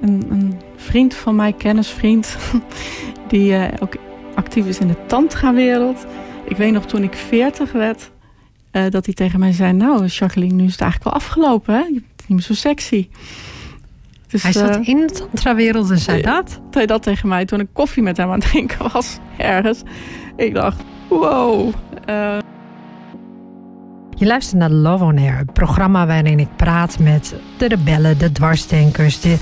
een, een vriend van mij, kennisvriend, die uh, ook actief is in de tantra-wereld. Ik weet nog toen ik 40 werd, uh, dat hij tegen mij zei... nou, Jacqueline, nu is het eigenlijk wel afgelopen, hè? Je bent niet meer zo sexy. Dus, hij zat uh, in de tantra-wereld en zei dat? Zei dat tegen mij toen ik koffie met hem aan het drinken was, ergens. Ik dacht, wow... Je luistert naar Love on Air, het programma waarin ik praat met de rebellen, de dwarsdenkers, de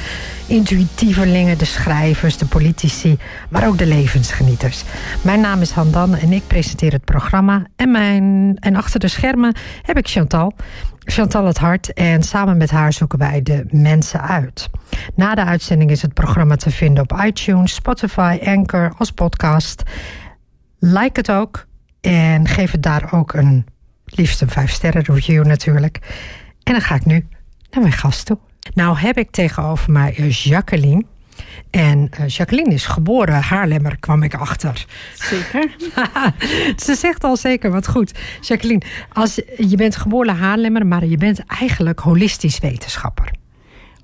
intuïtievelingen, de schrijvers, de politici, maar ook de levensgenieters. Mijn naam is Handan en ik presenteer het programma. En, mijn, en achter de schermen heb ik Chantal. Chantal het Hart en samen met haar zoeken wij de mensen uit. Na de uitzending is het programma te vinden op iTunes, Spotify, Anchor als podcast. Like het ook en geef het daar ook een liefst een vijf sterren review natuurlijk. En dan ga ik nu naar mijn gast toe. Nou heb ik tegenover mij eh, Jacqueline. En uh, Jacqueline is geboren Haarlemmer, kwam ik achter. Zeker. Ze zegt al zeker, wat goed. Jacqueline, als, je bent geboren Haarlemmer, maar je bent eigenlijk holistisch wetenschapper.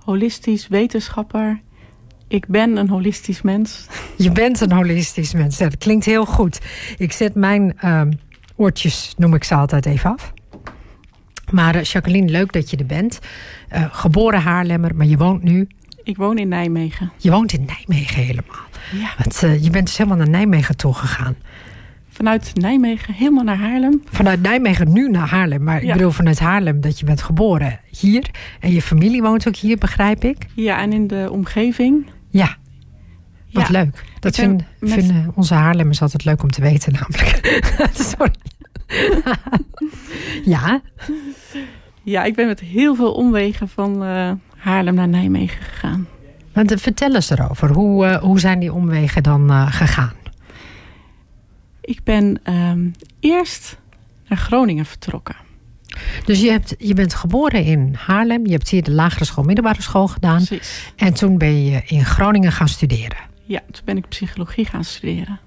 Holistisch wetenschapper. Ik ben een holistisch mens. Je bent een holistisch mens. dat klinkt heel goed. Ik zet mijn uh, oortjes, noem ik ze altijd even af. Maar uh, Jacqueline, leuk dat je er bent. Uh, geboren Haarlemmer, maar je woont nu... Ik woon in Nijmegen. Je woont in Nijmegen helemaal. Ja. Want, uh, je bent dus helemaal naar Nijmegen toe gegaan. Vanuit Nijmegen helemaal naar Haarlem. Vanuit Nijmegen nu naar Haarlem. Maar ja. ik bedoel vanuit Haarlem dat je bent geboren hier. En je familie woont ook hier, begrijp ik? Ja, en in de omgeving. Ja. Wat ja. leuk. Dat vinden, met... vinden onze Haarlemmers altijd leuk om te weten namelijk. Sorry. ja. Ja, ik ben met heel veel omwegen van uh, Haarlem naar Nijmegen gegaan. Want, uh, vertel eens erover. Hoe, uh, hoe zijn die omwegen dan gegaan? Ik ben um, eerst naar Groningen vertrokken. Dus je, hebt, je bent geboren in Haarlem. Je hebt hier de lagere school, middelbare school gedaan. Precies. En toen ben je in Groningen gaan studeren. Ja, toen ben ik psychologie gaan studeren.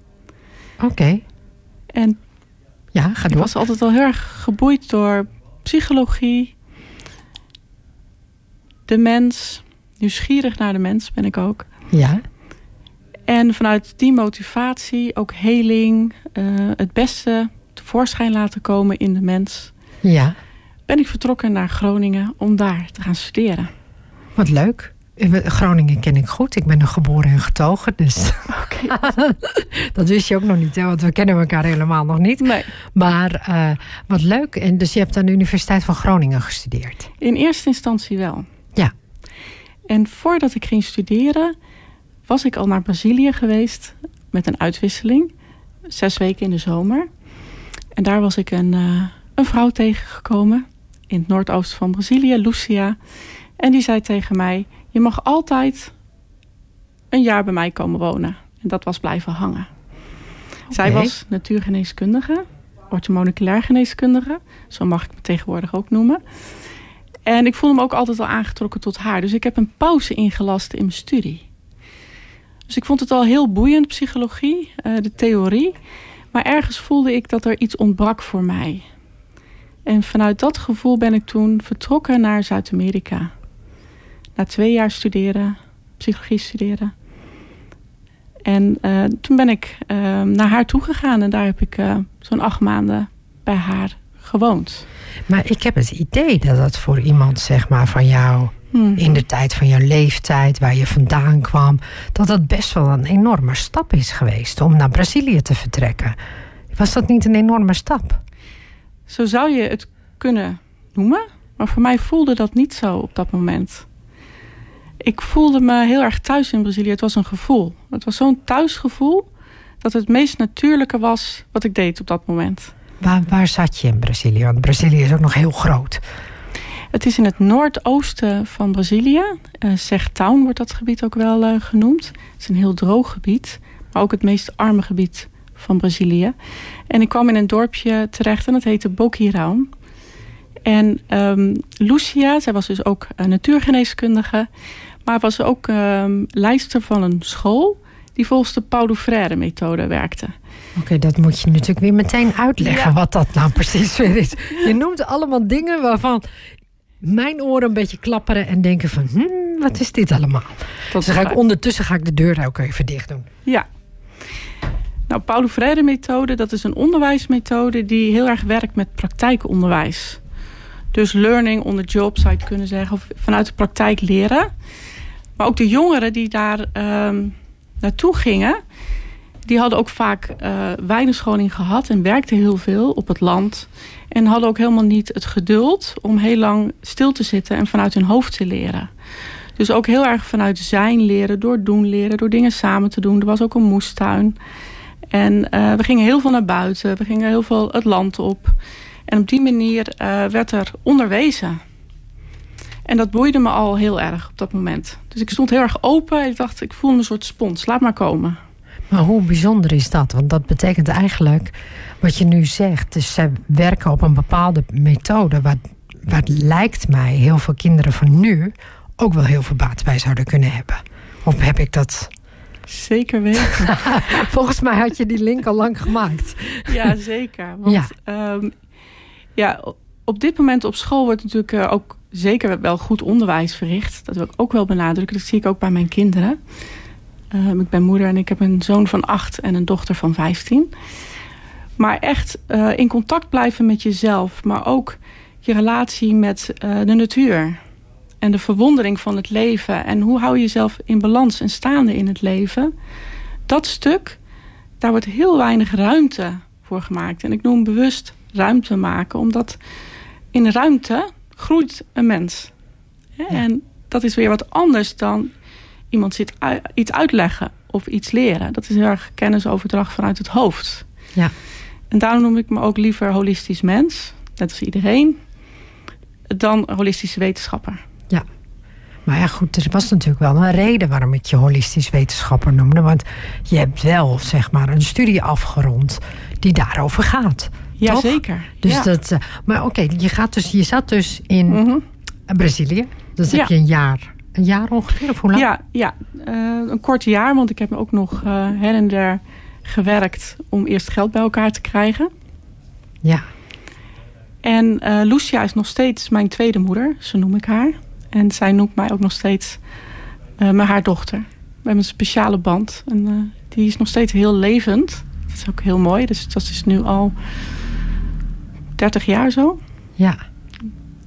Oké. Okay. En ja, ga door. Ik was altijd al heel erg geboeid door psychologie. De mens. Nieuwsgierig naar de mens ben ik ook. Ja. En vanuit die motivatie ook heling. Uh, het beste tevoorschijn laten komen in de mens. Ja. Ben ik vertrokken naar Groningen om daar te gaan studeren. Wat leuk. Groningen ken ik goed. Ik ben er geboren en getogen. Dus okay. dat wist je ook nog niet, hè? want we kennen elkaar helemaal nog niet. Nee. Maar uh, wat leuk. En dus je hebt aan de Universiteit van Groningen gestudeerd? In eerste instantie wel. Ja. En voordat ik ging studeren, was ik al naar Brazilië geweest met een uitwisseling. Zes weken in de zomer. En daar was ik een, uh, een vrouw tegengekomen in het noordoosten van Brazilië, Lucia. En die zei tegen mij: Je mag altijd een jaar bij mij komen wonen. En dat was blijven hangen. Okay. Zij was natuurgeneeskundige, orthomoleculair geneeskundige. Zo mag ik me tegenwoordig ook noemen. En ik voelde me ook altijd al aangetrokken tot haar. Dus ik heb een pauze ingelast in mijn studie. Dus ik vond het al heel boeiend, psychologie, uh, de theorie. Maar ergens voelde ik dat er iets ontbrak voor mij. En vanuit dat gevoel ben ik toen vertrokken naar Zuid-Amerika. Na twee jaar studeren, psychologie studeren. En uh, toen ben ik uh, naar haar toegegaan en daar heb ik uh, zo'n acht maanden bij haar gewoond. Maar ik heb het idee dat dat voor iemand zeg maar van jou Hmm. in de tijd van jouw leeftijd, waar je vandaan kwam, dat dat best wel een enorme stap is geweest om naar Brazilië te vertrekken. Was dat niet een enorme stap? Zo zou je het kunnen noemen, maar voor mij voelde dat niet zo op dat moment. Ik voelde me heel erg thuis in Brazilië. Het was een gevoel. Het was zo'n thuisgevoel dat het meest natuurlijke was wat ik deed op dat moment. Waar, waar zat je in Brazilië? Want Brazilië is ook nog heel groot. Het is in het noordoosten van Brazilië. Uh, Sertown wordt dat gebied ook wel uh, genoemd. Het is een heel droog gebied, maar ook het meest arme gebied van Brazilië. En ik kwam in een dorpje terecht en dat heette Boquirão. En um, Lucia, zij was dus ook een natuurgeneeskundige, maar was ook um, van een school die volgens de Paulo Freire methode werkte. Oké, okay, dat moet je natuurlijk weer meteen uitleggen ja. wat dat nou precies weer is. Je noemt allemaal dingen waarvan mijn oren een beetje klapperen en denken van... Hmm, wat is dit allemaal? Dus ga ik, ondertussen ga ik de deur ook even dicht doen. Ja. Nou, Paulo Freire methode, dat is een onderwijsmethode die heel erg werkt met praktijkonderwijs. Dus learning on the job zou je kunnen zeggen, of vanuit de praktijk leren. Maar ook de jongeren die daar um, naartoe gingen, die hadden ook vaak uh, weinig scholing gehad en werkten heel veel op het land. En hadden ook helemaal niet het geduld om heel lang stil te zitten en vanuit hun hoofd te leren. Dus ook heel erg vanuit zijn leren, door doen leren, door dingen samen te doen. Er was ook een moestuin. En uh, we gingen heel veel naar buiten, we gingen heel veel het land op. En op die manier uh, werd er onderwezen. En dat boeide me al heel erg op dat moment. Dus ik stond heel erg open. Ik dacht, ik voel me een soort spons. Laat maar komen. Maar hoe bijzonder is dat? Want dat betekent eigenlijk wat je nu zegt. Dus zij werken op een bepaalde methode. Wat, wat lijkt mij heel veel kinderen van nu ook wel heel veel baat bij zouden kunnen hebben. Of heb ik dat... Zeker weten. Volgens mij had je die link al lang gemaakt. Ja, zeker. Want ja. Um, ja, op dit moment op school wordt natuurlijk uh, ook zeker wel goed onderwijs verricht. Dat wil ik ook wel benadrukken. Dat zie ik ook bij mijn kinderen. Uh, ik ben moeder en ik heb een zoon van acht en een dochter van vijftien. Maar echt uh, in contact blijven met jezelf. Maar ook je relatie met uh, de natuur. En de verwondering van het leven. En hoe hou je jezelf in balans en staande in het leven. Dat stuk, daar wordt heel weinig ruimte voor gemaakt. En ik noem bewust ruimte maken. Omdat in ruimte groeit een mens. Ja. En dat is weer wat anders dan iemand zit iets uitleggen of iets leren. Dat is heel erg kennisoverdracht vanuit het hoofd. Ja. En daarom noem ik me ook liever holistisch mens, net als iedereen, dan holistische wetenschapper. Ja. Maar ja, goed, er was natuurlijk wel een reden waarom ik je holistisch wetenschapper noemde. Want je hebt wel, zeg maar, een studie afgerond die daarover gaat. Ja, zeker. Dus ja. dat, uh, maar oké, okay, je, gaat dus, je zat dus in mm -hmm. Brazilië. Dus ja. heb je een jaar, een jaar ongeveer, of hoe lang? Ja, ja uh, een kort jaar, want ik heb ook nog uh, her en der gewerkt om eerst geld bij elkaar te krijgen. Ja. En Lucia is nog steeds mijn tweede moeder, zo noem ik haar. En zij noemt mij ook nog steeds mijn haar dochter. We hebben een speciale band en die is nog steeds heel levend. Dat is ook heel mooi, dus dat is nu al 30 jaar zo. Ja.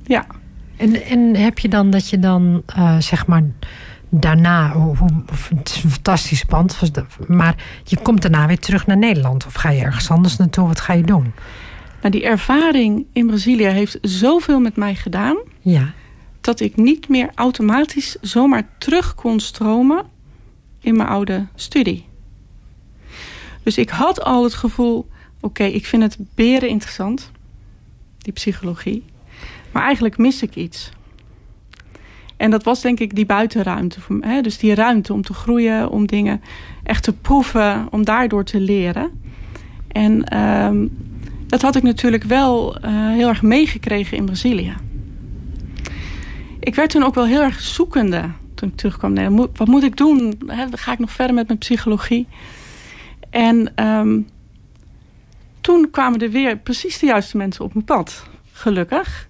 Ja. En, en heb je dan dat je dan, uh, zeg maar, daarna, hoe, hoe, het is een fantastisch pand, maar je komt daarna weer terug naar Nederland? Of ga je ergens anders naartoe? Wat ga je doen? Nou, die ervaring in Brazilië heeft zoveel met mij gedaan. Ja. Dat ik niet meer automatisch zomaar terug kon stromen in mijn oude studie. Dus ik had al het gevoel, oké, okay, ik vind het beren interessant die psychologie. Maar eigenlijk mis ik iets. En dat was denk ik die buitenruimte. Hè? Dus die ruimte om te groeien, om dingen echt te proeven, om daardoor te leren. En um, dat had ik natuurlijk wel uh, heel erg meegekregen in Brazilië. Ik werd toen ook wel heel erg zoekende toen ik terugkwam. Nee, wat moet ik doen? Ga ik nog verder met mijn psychologie? En um, toen kwamen er weer precies de juiste mensen op mijn pad. Gelukkig.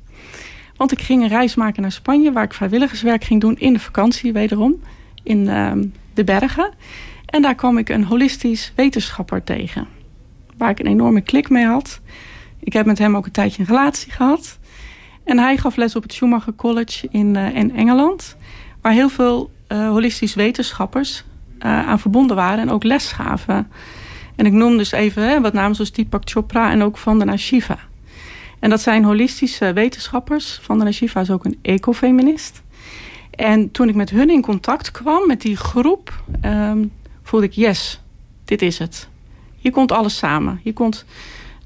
Want ik ging een reis maken naar Spanje... waar ik vrijwilligerswerk ging doen in de vakantie wederom. In uh, de bergen. En daar kwam ik een holistisch wetenschapper tegen. Waar ik een enorme klik mee had. Ik heb met hem ook een tijdje een relatie gehad. En hij gaf les op het Schumacher College in, uh, in Engeland. Waar heel veel uh, holistisch wetenschappers uh, aan verbonden waren. En ook les gaven. En ik noem dus even hè, wat namen zoals Deepak Chopra en ook Vandana Shiva. En dat zijn holistische wetenschappers. Vandana Shiva is ook een ecofeminist. En toen ik met hun in contact kwam, met die groep, um, voelde ik, yes, dit is het. Hier komt alles samen. Hier komt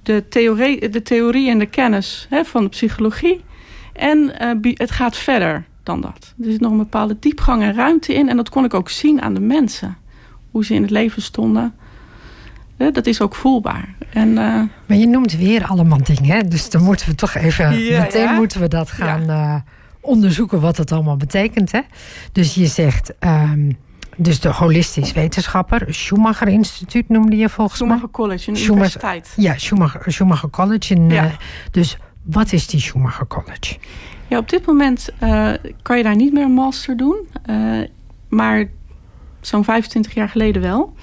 de theorie, de theorie en de kennis hè, van de psychologie. En uh, het gaat verder dan dat. Er zit nog een bepaalde diepgang en ruimte in. En dat kon ik ook zien aan de mensen. Hoe ze in het leven stonden. Dat is ook voelbaar. En, uh... Maar je noemt weer allemaal dingen. Hè? Dus dan moeten we toch even... Ja, meteen ja? moeten we dat gaan ja. uh, onderzoeken wat het allemaal betekent. Hè? Dus je zegt... Um, dus de holistisch wetenschapper. Schumacher Instituut noemde je volgens Schumacher mij. College, een Schumacher, universiteit. Ja, Schumacher, Schumacher College. In, uh, dus wat is die Schumacher College? Ja, op dit moment kan je daar niet meer een master doen. Maar zo'n 25 jaar geleden wel.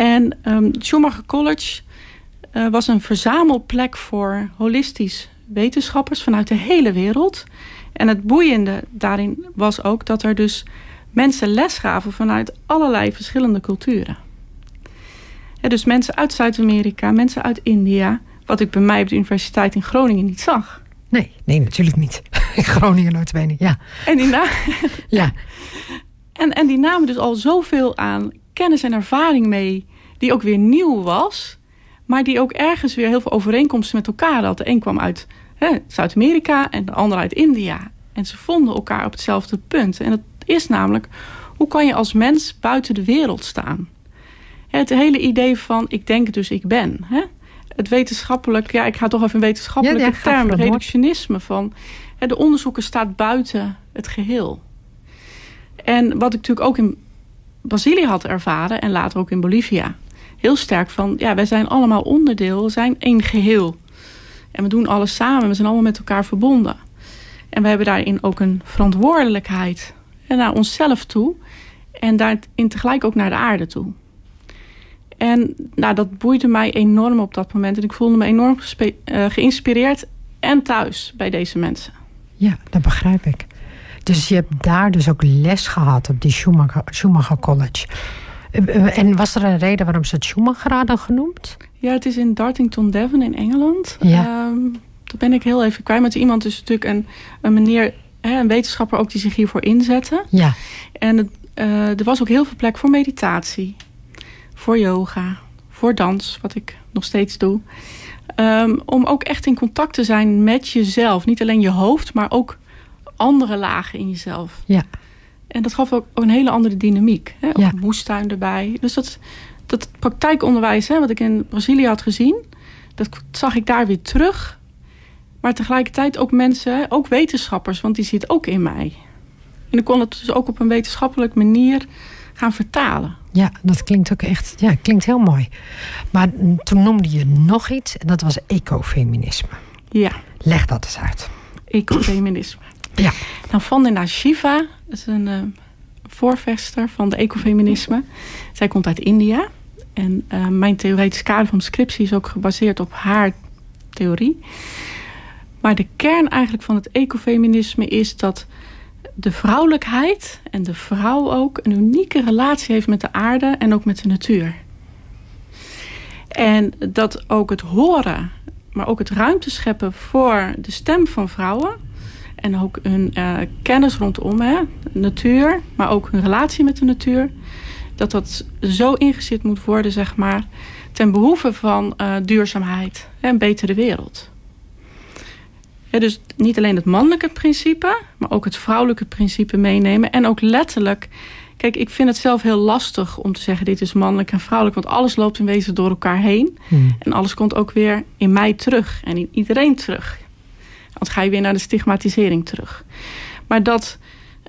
En um, Schumacher College uh, was een verzamelplek voor holistisch wetenschappers vanuit de hele wereld. En het boeiende daarin was ook dat er dus mensen les gaven vanuit allerlei verschillende culturen. Ja, dus mensen uit Zuid-Amerika, mensen uit India, wat ik bij mij op de universiteit in Groningen niet zag. Nee, nee, natuurlijk niet. In Groningen nooit ja. En die, ja. en, en die namen dus al zoveel aan kennis en ervaring mee, die ook weer nieuw was, maar die ook ergens weer heel veel overeenkomsten met elkaar had. De een kwam uit Zuid-Amerika en de ander uit India. En ze vonden elkaar op hetzelfde punt. En dat is namelijk, hoe kan je als mens buiten de wereld staan? Het hele idee van ik denk dus ik ben. Hè? Het wetenschappelijk, ja ik ga toch even een wetenschappelijke ja, term, reductionisme van hè, de onderzoeker staat buiten het geheel. En wat ik natuurlijk ook in Brazilië had ervaren en later ook in Bolivia. Heel sterk van, ja wij zijn allemaal onderdeel, we zijn één geheel. En we doen alles samen, we zijn allemaal met elkaar verbonden. En we hebben daarin ook een verantwoordelijkheid naar onszelf toe. En daarin tegelijk ook naar de aarde toe. En nou, dat boeide mij enorm op dat moment. En ik voelde me enorm uh, geïnspireerd en thuis bij deze mensen. Ja, dat begrijp ik. Dus je hebt daar dus ook les gehad op die Schumacher, Schumacher College. Eh, eh, en was er een reden waarom ze het Schumacher hadden genoemd? Ja, het is in Dartington, Devon in Engeland. Ja. Um, dat ben ik heel even kwijt. Met iemand is natuurlijk een, een meneer, hè, een wetenschapper ook die zich hiervoor inzette. Ja. En het, uh, er was ook heel veel plek voor meditatie voor yoga, voor dans, wat ik nog steeds doe. Um, om ook echt in contact te zijn met jezelf. Niet alleen je hoofd, maar ook andere lagen in jezelf. Ja. En dat gaf ook een hele andere dynamiek. Hè? Ook ja. moestuin erbij. Dus dat, dat praktijkonderwijs, hè, wat ik in Brazilië had gezien... dat zag ik daar weer terug. Maar tegelijkertijd ook mensen, ook wetenschappers... want die zit ook in mij. En ik kon het dus ook op een wetenschappelijke manier gaan vertalen. Ja, dat klinkt ook echt, ja, klinkt heel mooi. Maar toen noemde je nog iets en dat was ecofeminisme. Ja. Leg dat eens uit. Ecofeminisme. ja. Nou, Vandana Shiva is een uh, voorvechter van de ecofeminisme. Zij komt uit India. En uh, mijn theoretische kader van scriptie is ook gebaseerd op haar theorie. Maar de kern eigenlijk van het ecofeminisme is dat de vrouwelijkheid en de vrouw ook een unieke relatie heeft met de aarde en ook met de natuur. En dat ook het horen, maar ook het ruimte scheppen voor de stem van vrouwen. En ook hun uh, kennis rondom hè, natuur, maar ook hun relatie met de natuur. Dat dat zo ingezet moet worden, zeg maar, ten behoeve van uh, duurzaamheid en een betere wereld dus niet alleen het mannelijke principe, maar ook het vrouwelijke principe meenemen. En ook letterlijk. Kijk, ik vind het zelf heel lastig om te zeggen: dit is mannelijk en vrouwelijk. Want alles loopt in wezen door elkaar heen. Hmm. En alles komt ook weer in mij terug en in iedereen terug. Anders ga je weer naar de stigmatisering terug. Maar dat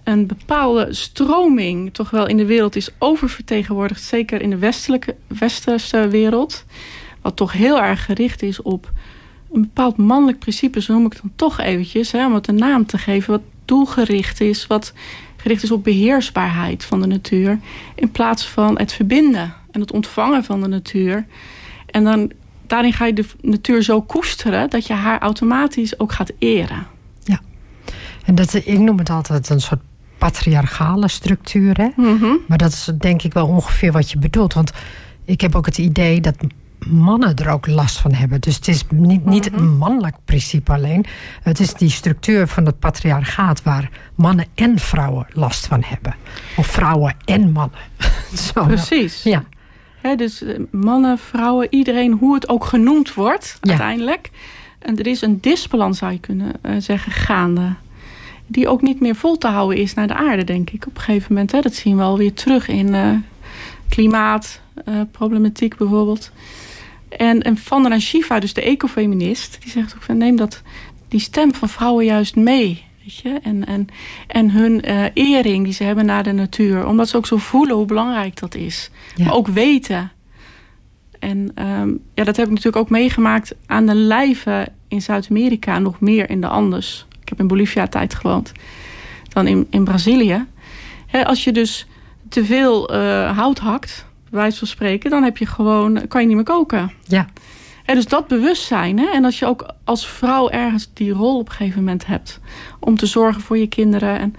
een bepaalde stroming toch wel in de wereld is oververtegenwoordigd, zeker in de westelijke westerse wereld, wat toch heel erg gericht is op een bepaald mannelijk principe, zo noem ik het dan toch eventjes, hè, om het een naam te geven, wat doelgericht is, wat gericht is op beheersbaarheid van de natuur, in plaats van het verbinden en het ontvangen van de natuur. En dan daarin ga je de natuur zo koesteren dat je haar automatisch ook gaat eren. Ja, en dat, ik noem het altijd een soort patriarchale structuur. Hè? Mhm. Maar dat is denk ik wel ongeveer wat je bedoelt. Want ik heb ook het idee dat mannen er ook last van hebben. Dus het is niet, niet een mhm. mannelijk principe alleen. Het is die structuur van het patriarchaat waar mannen en vrouwen last van hebben. Of vrouwen en mannen. Zo, Precies. Ja. Dus eh, mannen, vrouwen, iedereen, hoe het ook genoemd wordt uiteindelijk. En er is een disbalans, zou je kunnen uh, zeggen, gaande. Die ook niet meer vol te houden is naar de aarde, denk ik. Op een gegeven moment, hè, dat zien we alweer terug in uh, klimaatproblematiek bijvoorbeeld. En, en Vandana Shiva, dus de ecofeminist, die zegt ook van neem dat, die stem van vrouwen juist mee. Weet je? En, en, en hun uh, ering die ze hebben naar de natuur. Omdat ze ook zo voelen hoe belangrijk dat is. Maar ook weten. En um, ja, dat heb ik natuurlijk ook meegemaakt aan de lijve in Zuid-Amerika. Nog meer in de Andes. Ik heb in Bolivia tijd gewoond, dan in, in Brazilië. als je dus te veel uh, hout hakt, bij wijze van spreken, dan heb je gewoon, kan je niet meer koken. Ja. En dus dat bewustzijn. Hè? En als je ook als vrouw ergens die rol op een gegeven moment hebt. Om te zorgen voor je kinderen. En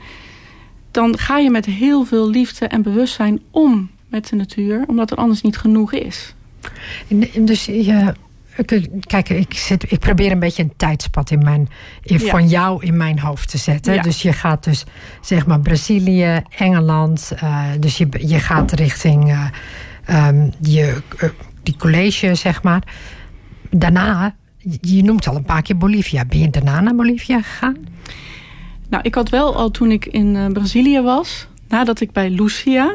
dan ga je met heel veel liefde en bewustzijn om met de natuur. Omdat er anders niet genoeg is. En dus je, kijk, ik, zit, ik probeer een beetje een tijdspad in mijn, in, van jou in mijn hoofd te zetten. Dus je gaat dus zeg maar Brazilië, Engeland. Uh, dus je, je gaat richting uh, um, je, uh, die college, zeg maar. Daarna, je noemt al een paar keer Bolivia. Ben je daarna naar Bolivia gegaan? Nou, ik had wel al toen ik in Brazilië was, nadat ik bij Lucia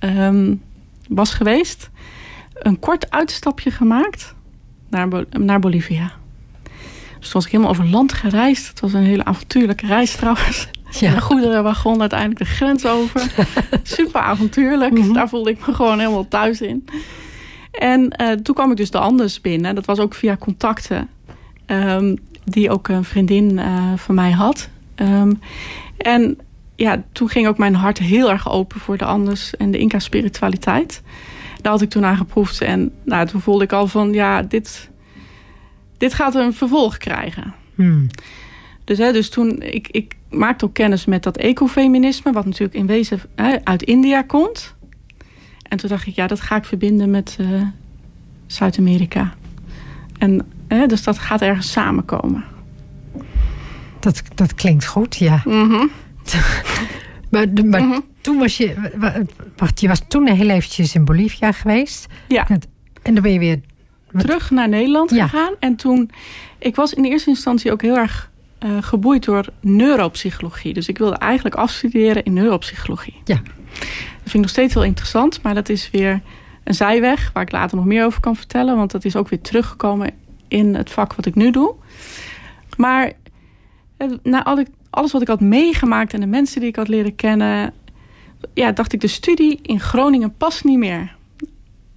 um, was geweest, een kort uitstapje gemaakt naar, naar Bolivia. Dus toen was ik helemaal over land gereisd. Het was een hele avontuurlijke reis trouwens. Ja. Een goederenwagon uiteindelijk de grens over. Super avontuurlijk. Mhm. Daar voelde ik me gewoon helemaal thuis in. En uh, toen kwam ik dus de Andes binnen. Dat was ook via contacten. Um, die ook een vriendin uh, van mij had. Um, en ja, toen ging ook mijn hart heel erg open voor de Andes en de Inca-spiritualiteit. Daar had ik toen aan geproefd. En nou, toen voelde ik al van, ja, dit, dit gaat een vervolg krijgen. Hmm. Dus, hè, dus toen, ik, ik maakte ook kennis met dat ecofeminisme... wat natuurlijk in wezen hè, uit India komt. En toen dacht ik, ja, dat ga ik verbinden met uh, Zuid-Amerika. En hè, dus dat gaat ergens samenkomen. Dat, dat klinkt goed, ja. Mm maar, maar mhm. toen was je... Wacht, je was toen heel eventjes in Bolivia geweest. Ja. En dan ben je weer... Terug naar Nederland gegaan. En toen... Ik was in eerste instantie ook heel erg uh, geboeid door neuropsychologie. Dus ik wilde eigenlijk afstuderen in neuropsychologie. Ja. Vind ik nog steeds heel interessant. Maar dat is weer een zijweg waar ik later nog meer over kan vertellen. Want dat is ook weer teruggekomen in het vak wat ik nu doe. Maar eh, na alles wat ik had meegemaakt en de mensen die ik had leren kennen, ja, dacht ik, de studie in Groningen past niet meer.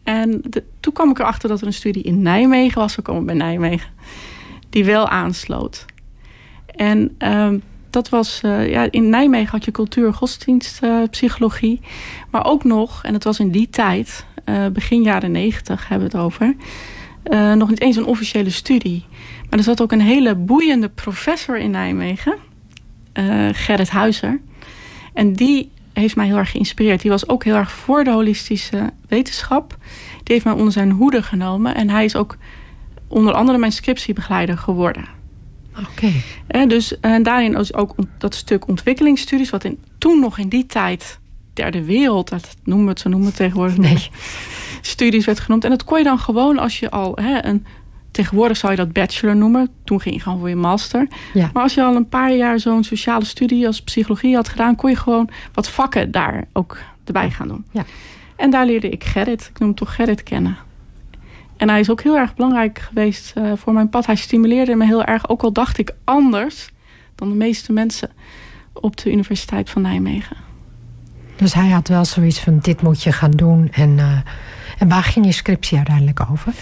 En toen kwam ik erachter dat er een studie in Nijmegen was. We komen bij Nijmegen. Die wel aansloot. En uh, dat was... Uh, ja, in Nijmegen had je cultuur- godsdienstpsychologie. Uh, maar ook nog, en het was in die tijd... Uh, begin jaren negentig hebben we het over... Nog niet eens een officiële studie. Maar er zat ook een hele boeiende professor in Nijmegen Gerrit Huizer. En die heeft mij heel erg geïnspireerd. Die was ook heel erg voor de holistische wetenschap. Die heeft mij onder zijn hoede genomen. En hij is ook onder andere mijn scriptiebegeleider geworden. Oké. En, dus, en daarin is ook dat stuk ontwikkelingsstudies... wat in, toen nog in die tijd derde wereld... dat noemen we het, zo noemen we het tegenwoordig nee. studies werd genoemd. En dat kon je dan gewoon als je al hè, een Tegenwoordig zou je dat bachelor noemen. Toen ging je gewoon voor je master. Ja. Maar als je al een paar jaar zo'n sociale studie als psychologie had gedaan... kon je gewoon wat vakken daar ook erbij gaan doen. Ja. En daar leerde ik Gerrit, ik noem hem toch Gerrit, kennen. En hij is ook heel erg belangrijk geweest uh, voor mijn pad. Hij stimuleerde me heel erg, ook al dacht ik anders... dan de meeste mensen op de Universiteit van Nijmegen. Dus hij had wel zoiets van, dit moet je gaan doen. En, uh, en waar ging je scriptie uiteindelijk over?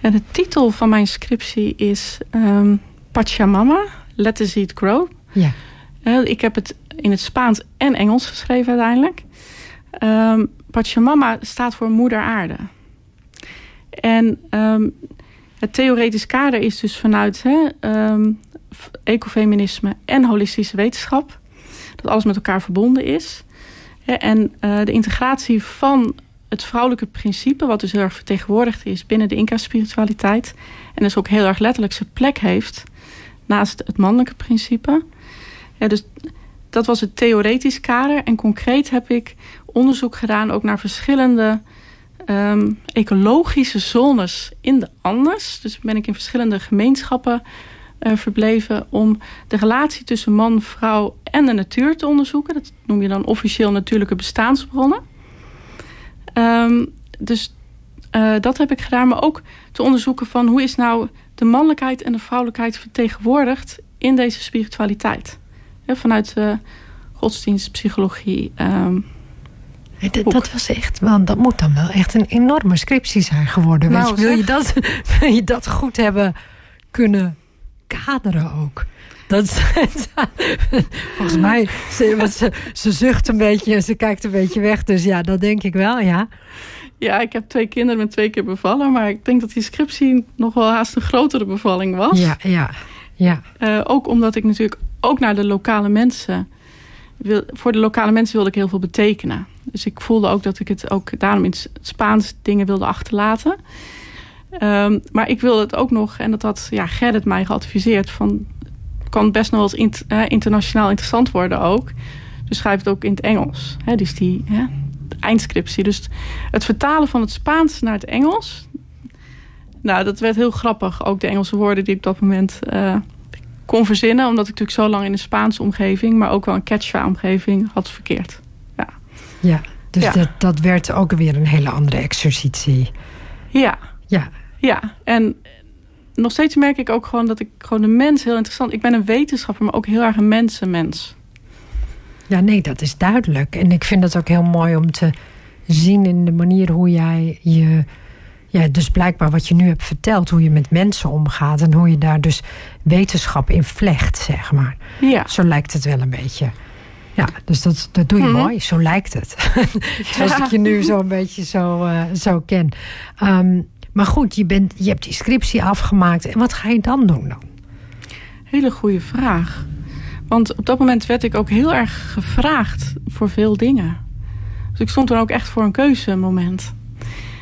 De titel van mijn scriptie is um, Pachamama, Let the Seed Grow. Ja. Uh, ik heb het in het Spaans en Engels geschreven uiteindelijk. Um, Pachamama staat voor moeder aarde. En um, het theoretisch kader is dus vanuit hè, ecofeminisme en holistische wetenschap. Dat alles met elkaar verbonden is. En uh, de integratie van het vrouwelijke principe, wat dus heel erg vertegenwoordigd is binnen de Inca-spiritualiteit. En dus ook heel erg letterlijk zijn plek heeft naast het mannelijke principe. Dus dat was het theoretisch kader. En concreet heb ik onderzoek gedaan ook naar verschillende um, ecologische zones in de Andes. Dus ben ik in verschillende gemeenschappen uh, verbleven om de relatie tussen man, vrouw en de natuur te onderzoeken. Dat noem je dan officieel natuurlijke bestaansbronnen. Um, dus uh, dat heb ik gedaan. Maar ook te onderzoeken van hoe is nou de mannelijkheid en de vrouwelijkheid vertegenwoordigd in deze spiritualiteit. vanuit uh, godsdienst, psychologie. Um, dat, dat, was echt, want dat moet dan wel echt een enorme scriptie zijn geworden. Nou, wil, je dat, wil je dat goed hebben kunnen kaderen ook? Dat, volgens mij, ze, ze, ze zucht een beetje en ze kijkt een beetje weg. Dus ja, dat denk ik wel, ja. Ja, ik heb twee kinderen met twee keer bevallen. Maar ik denk dat die scriptie nog wel haast een grotere bevalling was. Ja, ja, ja. Uh, ook omdat ik natuurlijk ook naar de lokale mensen... Wil, voor de lokale mensen wilde ik heel veel betekenen. Dus ik voelde ook dat ik het ook daarom in het Spaans dingen wilde achterlaten. Um, maar ik wilde het ook nog, en dat had ja, Gerrit mij geadviseerd... van kan best nog wel internationaal interessant worden ook. Dus schrijf het ook in het Engels. Hè, dus die hè, eindscriptie. Dus het vertalen van het Spaans naar het Engels... Nou, dat werd heel grappig. Ook de Engelse woorden die ik op dat moment uh, kon verzinnen. Omdat ik natuurlijk zo lang in een Spaanse omgeving... maar ook wel een Quechua-omgeving had verkeerd. Ja, dus ja. Dat, dat werd ook weer een hele andere exercitie. Ja. Ja. Ja, en nog steeds merk ik ook gewoon dat ik gewoon de mens heel interessant... Ik ben een wetenschapper, maar ook heel erg een mensenmens. Ja, nee, dat is duidelijk. En ik vind het ook heel mooi om te zien in de manier hoe jij je... Ja, dus blijkbaar wat je nu hebt verteld, hoe je met mensen omgaat... en hoe je daar dus wetenschap in vlecht, zeg maar. Ja. Zo lijkt het wel een beetje. Ja, dus dat, dat doe je Mhm. mooi. Zo lijkt het. Zoals ik je nu zo een beetje zo, uh, zo ken. Um, maar goed, je, bent, je hebt die scriptie afgemaakt. En wat ga je dan doen dan? Hele goede vraag. Want op dat moment werd ik ook heel erg gevraagd voor veel dingen. Dus ik stond dan ook echt voor een keuzemoment.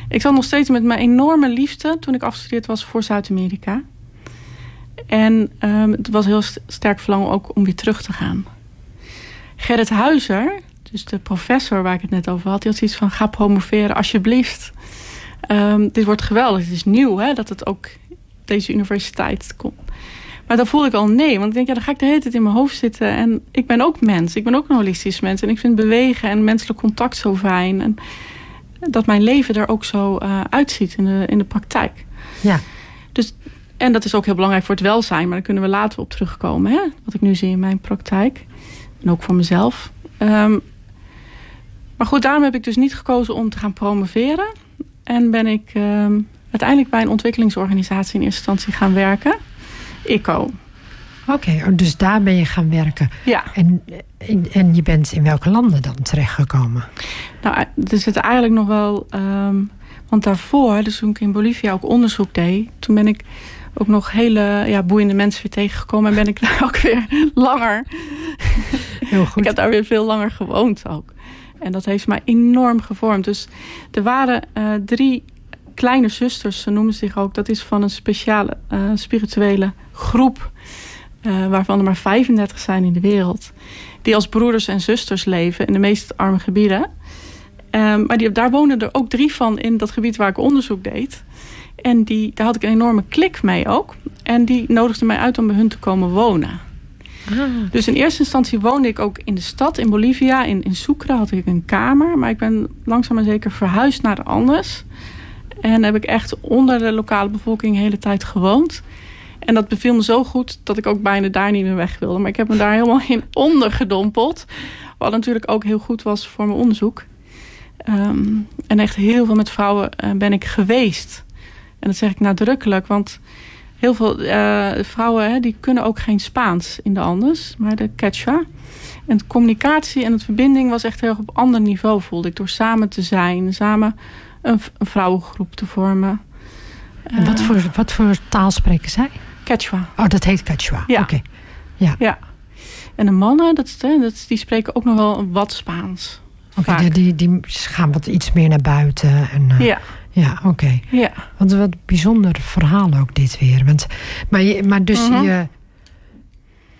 Ik zat nog steeds met mijn enorme liefde toen ik afgestudeerd was voor Zuid-Amerika. En um, het was heel sterk verlangen ook om weer terug te gaan. Gerrit Huizer, dus de professor waar ik het net over had, die had zoiets van: ga promoveren alsjeblieft. Um, dit wordt geweldig. Het is nieuw hè, dat het ook deze universiteit komt. Maar dan voelde ik al nee. Want ik denk, ja, dan ga ik de hele tijd in mijn hoofd zitten. En ik ben ook mens. Ik ben ook een holistisch mens. En ik vind bewegen en menselijk contact zo fijn. En dat mijn leven er ook zo uh, uitziet in de, in de praktijk. Ja. Dus, en dat is ook heel belangrijk voor het welzijn. Maar daar kunnen we later op terugkomen. Hè? Wat ik nu zie in mijn praktijk. En ook voor mezelf. Um, maar goed, daarom heb ik dus niet gekozen om te gaan promoveren. En ben ik um, uiteindelijk bij een ontwikkelingsorganisatie in eerste instantie gaan werken. ICO. Oké, okay, dus daar ben je gaan werken. Ja. En, en, en, je bent in welke landen dan terechtgekomen? Nou, er zit eigenlijk nog wel... Um, want daarvoor, dus toen ik in Bolivia ook onderzoek deed... toen ben ik ook nog hele ja, boeiende mensen weer tegengekomen... en ben ik daar ook weer langer... Heel goed. ik heb daar weer veel langer gewoond ook. En dat heeft mij enorm gevormd. Dus er waren uh, drie kleine zusters, ze noemen zich ook. Dat is van een speciale uh, spirituele groep. Uh, waarvan er maar 35 zijn in de wereld. Die als broeders en zusters leven in de meest arme gebieden. Um, maar die, daar woonden er ook drie van in dat gebied waar ik onderzoek deed. En die, daar had ik een enorme klik mee ook. En die nodigden mij uit om bij hun te komen wonen. Ah. Dus in eerste instantie woonde ik ook in de stad, in Bolivia. In, in Sucre had ik een kamer. Maar ik ben langzaam maar zeker verhuisd naar de Andes. En heb ik echt onder de lokale bevolking de hele tijd gewoond. En dat beviel me zo goed dat ik ook bijna daar niet meer weg wilde. Maar ik heb me daar helemaal in ondergedompeld. Wat natuurlijk ook heel goed was voor mijn onderzoek. Um, en echt heel veel met vrouwen uh, ben ik geweest. En dat zeg ik nadrukkelijk, want heel veel uh, vrouwen hè, die kunnen ook geen Spaans in de Andes, maar de Quechua. En de communicatie en het verbinding was echt heel erg op ander niveau, voelde ik. Door samen te zijn, samen een, een vrouwengroep te vormen. En wat, voor, wat voor taal spreken zij? Quechua. Oh, dat heet Quechua. Ja. Okay. Ja. ja. En de mannen, dat, dat, die spreken ook nog wel wat Spaans. Oké, okay, die, die gaan wat iets meer naar buiten. En, uh, ja. Ja, oké. Okay. Ja. Want wat bijzonder verhaal ook dit weer. Want, maar, je, maar dus Mhm. uh -huh. je...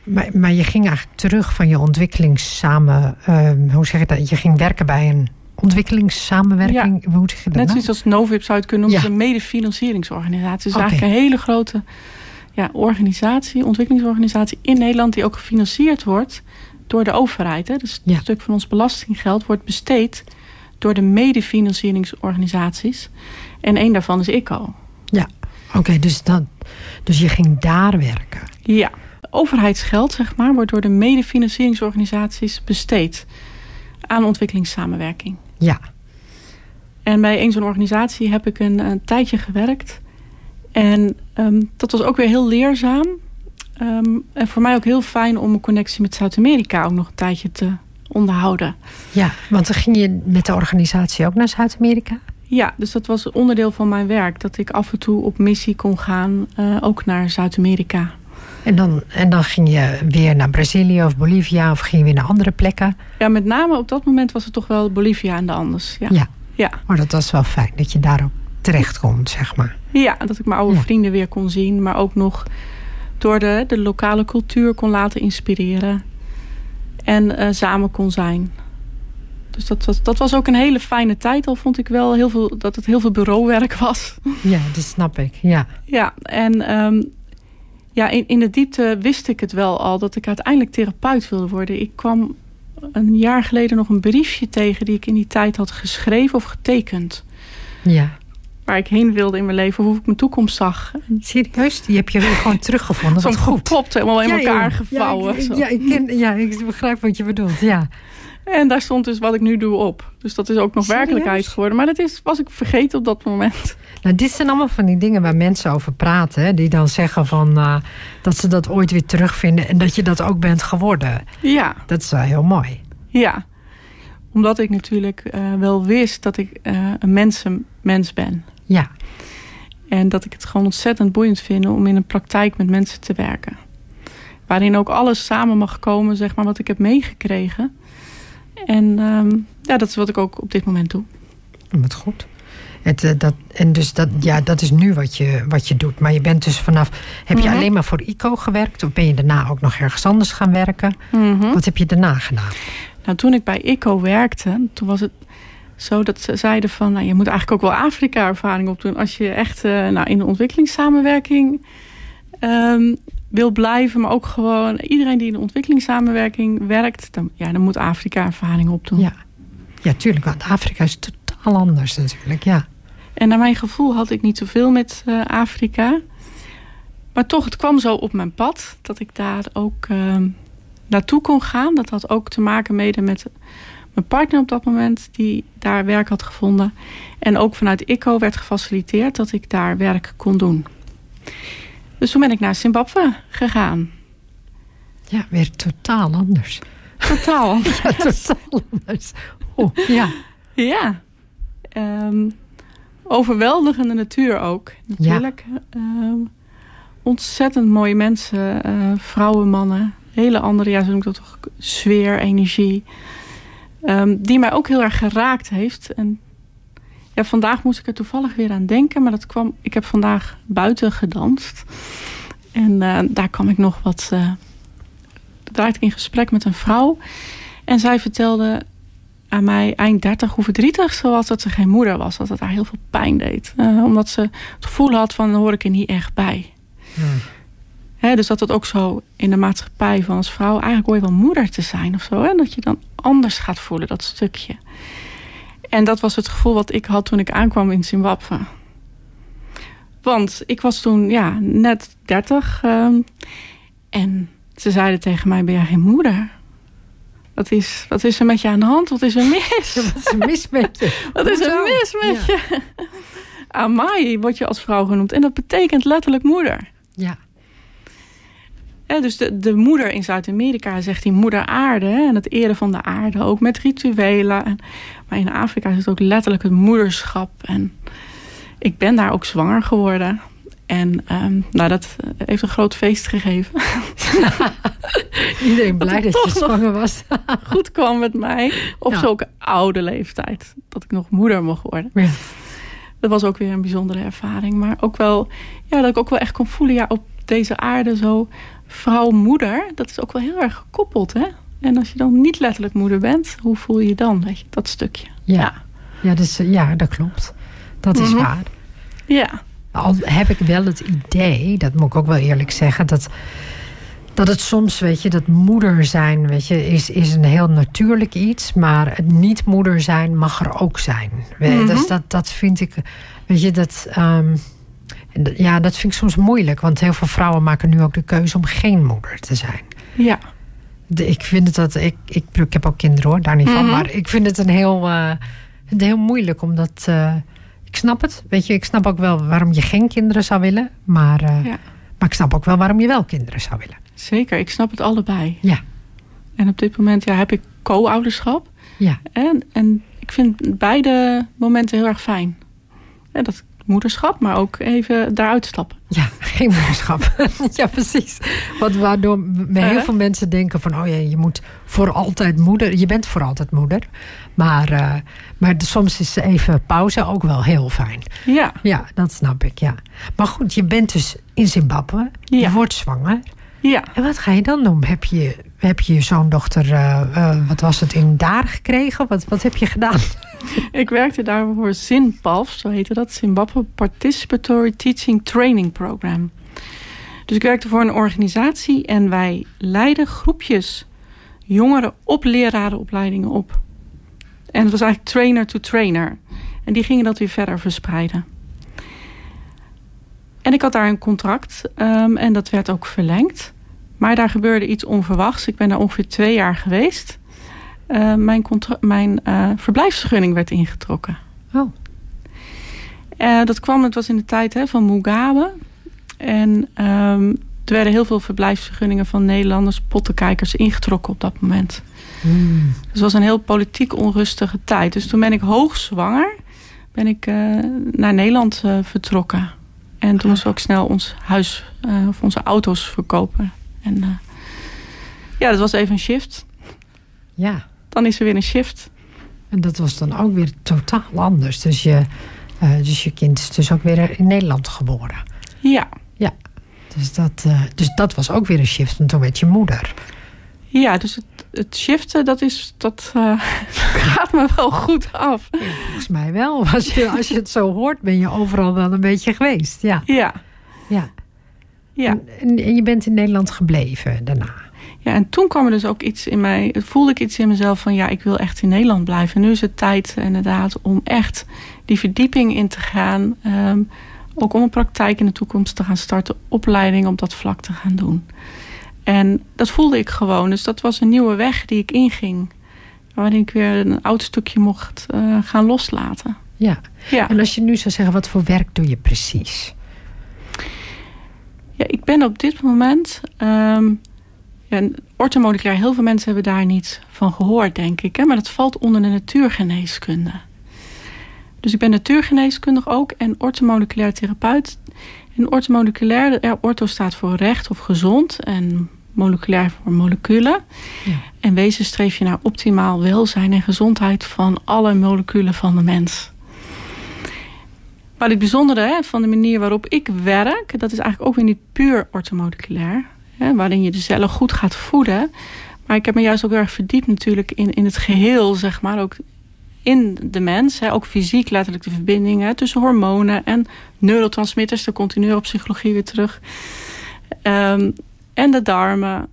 Maar, maar je ging eigenlijk terug van je ontwikkelingssamen... Uh, hoe zeg je dat? Je ging werken bij een ontwikkelingssamenwerking. Ja. Hoe zeg je dat Net nou? zoiets als Novib zou je het kunnen noemen. Ja. Een medefinancieringsorganisatie. Dus eigenlijk een hele grote ja, organisatie, ontwikkelingsorganisatie in Nederland... die ook gefinancierd wordt door de overheid. Hè. Dus Ja. een stuk van ons belastinggeld wordt besteed... door de medefinancieringsorganisaties. En één daarvan is ICO. Ja, oké. dus, dat, dus je ging daar werken. Ja, overheidsgeld zeg maar, wordt door de medefinancieringsorganisaties besteed aan ontwikkelingssamenwerking. Ja, En bij een zo'n organisatie heb ik een, een tijdje gewerkt. En um, dat was ook weer heel leerzaam. Ehm, en voor mij ook heel fijn om een connectie met Zuid-Amerika ook nog een tijdje te onderhouden. Ja, want dan ging je met de organisatie ook naar Zuid-Amerika? Ja, dus dat was onderdeel van mijn werk. Dat ik af en toe op missie kon gaan, uh, ook naar Zuid-Amerika. En dan, en dan ging je weer naar Brazilië of Bolivia of ging je weer naar andere plekken? Ja, met name op dat moment was het toch wel Bolivia en de Anders. Ja. ja. ja. Maar dat was wel fijn dat je daar ook terecht kon, zeg maar. Ja, dat ik mijn oude vrienden weer kon zien. Maar ook nog door de, de lokale cultuur kon laten inspireren. En uh, samen kon zijn. Dus dat was, dat was ook een hele fijne tijd. Al vond ik wel heel veel, dat het heel veel bureauwerk was. Ja, dat snap ik. Ja, ja en um, ja, in, in de diepte wist ik het wel al dat ik uiteindelijk therapeut wilde worden. Ik kwam een jaar geleden nog een briefje tegen die ik in die tijd had geschreven of getekend. Ja. Waar ik heen wilde in mijn leven of hoe ik mijn toekomst zag. Serieus? Die heb je gewoon teruggevonden? Zo'n gepropt, helemaal in elkaar gevouwen. Ja, ik, ja, ik ken, ja, ik begrijp wat je bedoelt. Ja. En daar stond dus wat ik nu doe op. Dus dat is ook nog werkelijkheid geworden. Maar dat is, was ik vergeten op dat moment. Nou, dit zijn allemaal van die dingen waar mensen over praten. die dan zeggen van, uh, dat ze dat ooit weer terugvinden. En dat je dat ook bent geworden. Ja. Dat is wel heel mooi. Ja. Omdat ik natuurlijk uh, wel wist dat ik uh, een mensenmens ben. Ja. En dat ik het gewoon ontzettend boeiend vind om in een praktijk met mensen te werken. Waarin ook alles samen mag komen, zeg maar, wat ik heb meegekregen. En um, ja, dat is wat ik ook op dit moment doe. Wat goed. Het, uh, dat, en dus dat, ja, dat is nu wat je, wat je doet. Maar je bent dus vanaf. Heb je mm -hmm. alleen maar voor ICO gewerkt? Of ben je daarna ook nog ergens anders gaan werken? Mm -hmm. Wat heb je daarna gedaan? Nou, toen ik bij ICO werkte, toen was het zo dat ze zeiden van... Nou, je moet eigenlijk ook wel Afrika-ervaring opdoen... als je echt uh, nou, in de ontwikkelingssamenwerking um, wil blijven... maar ook gewoon iedereen die in de ontwikkelingssamenwerking werkt... dan, ja, dan moet Afrika-ervaring opdoen. Ja. ja, tuurlijk. Want Afrika is totaal anders natuurlijk, ja. En naar mijn gevoel had ik niet zoveel met uh, Afrika. Maar toch, het kwam zo op mijn pad... dat ik daar ook uh, naartoe kon gaan. Dat had ook te maken mede met mijn partner op dat moment... die daar werk had gevonden. En ook vanuit ICO werd gefaciliteerd... dat ik daar werk kon doen. Dus toen ben ik naar Zimbabwe gegaan. Ja, weer totaal anders. Totaal anders. ja, totaal anders. Oh, ja. Ja. Um, overweldigende natuur ook, natuurlijk. Ja. Um, ontzettend mooie mensen, uh, vrouwen, mannen. Hele andere, ja, zo noem ik dat toch, sfeer, energie. Um, die mij ook heel erg geraakt heeft. En ja, vandaag moest ik er toevallig weer aan denken. Maar dat kwam, ik heb vandaag buiten gedanst. En uh, daar kwam ik nog wat... Uh, daar ik in gesprek met een vrouw. En zij vertelde aan mij eind 30 hoe verdrietig ze was dat ze geen moeder was. Dat het haar heel veel pijn deed. Uh, omdat ze het gevoel had van, hoor ik er niet echt bij. Hmm. He, dus dat het ook zo in de maatschappij van als vrouw... eigenlijk hoor je wel moeder te zijn of zo. Hè? Dat je dan anders gaat voelen, dat stukje. En dat was het gevoel wat ik had toen ik aankwam in Zimbabwe. Want ik was toen ja, net 30. Um, en ze zeiden tegen mij, ben jij geen moeder? Wat is, wat is er met je aan de hand? Wat is er mis? Wat is er mis met je? wat is er mis met ja. je? Amai word je als vrouw genoemd. En dat betekent letterlijk moeder. Ja. Ja, dus de, de moeder in Zuid-Amerika zegt die moeder aarde. Hè, en het eren van de aarde. Ook met rituelen. En, maar in Afrika is het ook letterlijk het moederschap. En ik ben daar ook zwanger geworden. En um, nou, dat heeft een groot feest gegeven. Iedereen blij dat, dat je zwanger was. goed kwam met mij. Op ja. zulke oude leeftijd. Dat ik nog moeder mocht worden. Ja. Dat was ook weer een bijzondere ervaring. Maar ook wel, ja, dat ik ook wel echt kon voelen. Ja, op deze aarde zo vrouw-moeder. Dat is ook wel heel erg gekoppeld, hè? En als je dan niet letterlijk moeder bent, hoe voel je je dan? Weet je, dat stukje. Ja, ja. ja, dus, ja dat klopt. Dat is mm -hmm. waar. Ja. Al heb ik wel het idee, dat moet ik ook wel eerlijk zeggen, dat, dat het soms, weet je, dat moeder zijn, weet je, is, is een heel natuurlijk iets. Maar het niet moeder zijn mag er ook zijn. Mm -hmm. Dus dat, dat vind ik, weet je, dat. Um, ja, dat vind ik soms moeilijk. Want heel veel vrouwen maken nu ook de keuze om geen moeder te zijn. Ja. De, ik vind het dat. Ik, ik, ik heb ook kinderen hoor, daar niet van. Mm -hmm. Maar ik vind het een heel, uh, heel moeilijk omdat. Uh, ik snap het. Weet je, ik snap ook wel waarom je geen kinderen zou willen. Maar, uh, ja. Maar ik snap ook wel waarom je wel kinderen zou willen. Zeker, ik snap het allebei. Ja. En op dit moment ja, heb ik co-ouderschap. Ja. En, en ik vind beide momenten heel erg fijn. En dat moederschap, maar ook even daaruit stappen. Ja, geen moederschap. ja, precies. Wat waardoor heel veel mensen denken van... oh ja, je moet voor altijd moeder... je bent voor altijd moeder. Maar, uh, maar soms is even pauze ook wel heel fijn. Ja. Ja, dat snap ik, ja. Maar goed, je bent dus in Zimbabwe. Ja. Je wordt zwanger. Ja. En wat ga je dan doen? Heb je heb je je zoondochter, uh, uh, wat was het, in daar gekregen? Wat, wat heb je gedaan? ik werkte daar voor ZINPAF, zo heette dat. Zimbabwe Participatory Teaching Training Program. Dus ik werkte voor een organisatie en wij leiden groepjes jongeren op lerarenopleidingen op. En het was eigenlijk trainer to trainer. En die gingen dat weer verder verspreiden. En ik had daar een contract um, en dat werd ook verlengd. Maar daar gebeurde iets onverwachts. Ik ben daar ongeveer twee jaar geweest. Uh, mijn mijn uh, verblijfsvergunning werd ingetrokken. Oh. Uh, dat kwam, het was in de tijd hè, van Mugabe. En um, er werden heel veel verblijfsvergunningen van Nederlanders, pottenkijkers ingetrokken op dat moment. Mm. Dus het was een heel politiek onrustige tijd. Dus toen ben ik hoogzwanger, ben ik naar Nederland vertrokken. En toen moesten we ook snel ons huis of onze auto's verkopen. En uh, ja, dat was even een shift. Ja. Dan is er weer een shift. En dat was dan ook weer totaal anders. Dus je, uh, dus je kind is dus ook weer in Nederland geboren. Ja. Ja. Dus dat, uh, dus dat was ook weer een shift. En toen werd je moeder. Ja, dus het, het shiften, dat, is, dat gaat me wel goed af. Ja, volgens mij wel. Als je, als je het zo hoort, ben je overal wel een beetje geweest. Ja. Ja. Ja. Ja. En, en, je bent in Nederland gebleven daarna. Ja, en toen kwam er dus ook iets in mij. Voelde ik iets in mezelf van ja, ik wil echt in Nederland blijven. Nu is het tijd inderdaad om echt die verdieping in te gaan. Um, ook om een praktijk in de toekomst te gaan starten. Opleiding op dat vlak te gaan doen. En dat voelde ik gewoon. Dus dat was een nieuwe weg die ik inging. Waarin ik weer een oud stukje mocht uh, gaan loslaten. Ja. ja. En als je nu zou zeggen, wat voor werk doe je precies? Ja, ik ben op dit moment... Um, ja, orthomoleculair, heel veel mensen hebben daar niet van gehoord, denk ik. Hè? Maar dat valt onder de natuurgeneeskunde. Dus ik ben natuurgeneeskundig ook en orthomoleculair therapeut. En orthomoleculair, ja, ortho staat voor recht of gezond en moleculair voor moleculen. Ja. En wezen streef je naar optimaal welzijn en gezondheid van alle moleculen van de mens. Maar het bijzondere hè, van de manier waarop ik werk... dat is eigenlijk ook weer niet puur orthomoleculair. Hè, waarin je de cellen goed gaat voeden. Maar ik heb me juist ook erg verdiept natuurlijk in, in het geheel, zeg maar. Ook in de mens. Hè, ook fysiek letterlijk de verbindingen tussen hormonen en neurotransmitters. Daar komt die psychologie weer terug. Um, en de darmen.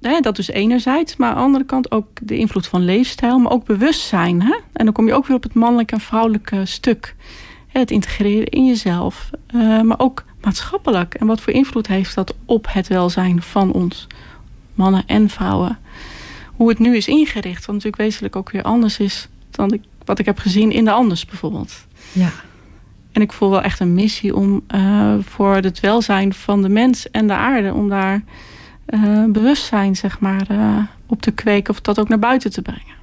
Hè, dat dus enerzijds. Maar aan de andere kant ook de invloed van leefstijl. Maar ook bewustzijn. Hè? En dan kom je ook weer op het mannelijke en vrouwelijke stuk. Hè, het integreren in jezelf. Uh, maar ook maatschappelijk. En wat voor invloed heeft dat op het welzijn van ons. Mannen en vrouwen. Hoe het nu is ingericht. Wat natuurlijk wezenlijk ook weer anders is. Dan ik, wat ik heb gezien in de anders bijvoorbeeld. Ja. En ik voel wel echt een missie om uh, voor het welzijn van de mens en de aarde... om daar uh, bewustzijn zeg maar, uh, op te kweken of dat ook naar buiten te brengen.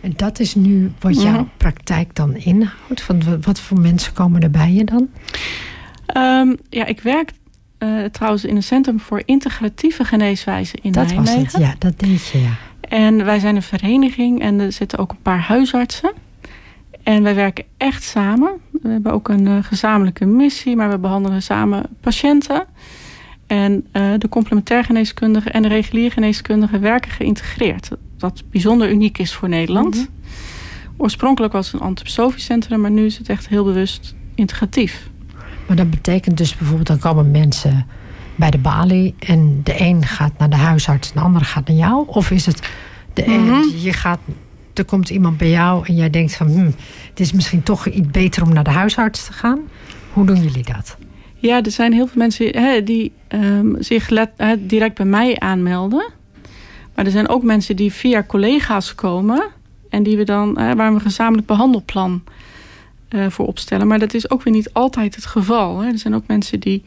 En dat is nu wat jouw -hmm. praktijk dan inhoudt? Van wat voor mensen komen er bij je dan? Um, ja, ik werk uh, trouwens in een centrum voor integratieve geneeswijze in dat Nijmegen. Dat was het, ja, dat deed je, ja. En wij zijn een vereniging en er zitten ook een paar huisartsen. En wij werken echt samen. We hebben ook een gezamenlijke missie, maar we behandelen samen patiënten. En uh, de complementair geneeskundige en de regulier geneeskundige werken geïntegreerd. Wat bijzonder uniek is voor Nederland. Mm -hmm. Oorspronkelijk was het een antroposofisch centrum, maar nu is het echt heel bewust integratief. Maar dat betekent dus bijvoorbeeld, dan komen mensen bij de balie en de een gaat naar de huisarts en de andere gaat naar jou? Of is het de mm -hmm. een, je gaat, er komt iemand bij jou en jij denkt van, hm, het is misschien toch iets beter om naar de huisarts te gaan? Hoe doen jullie dat? Ja, er zijn heel veel mensen hè, die um, zich hè, direct bij mij aanmelden. Maar er zijn ook mensen die via collega's komen en die we dan, hè, waar we een gezamenlijk behandelplan voor opstellen. Maar dat is ook weer niet altijd het geval. Hè. Er zijn ook mensen die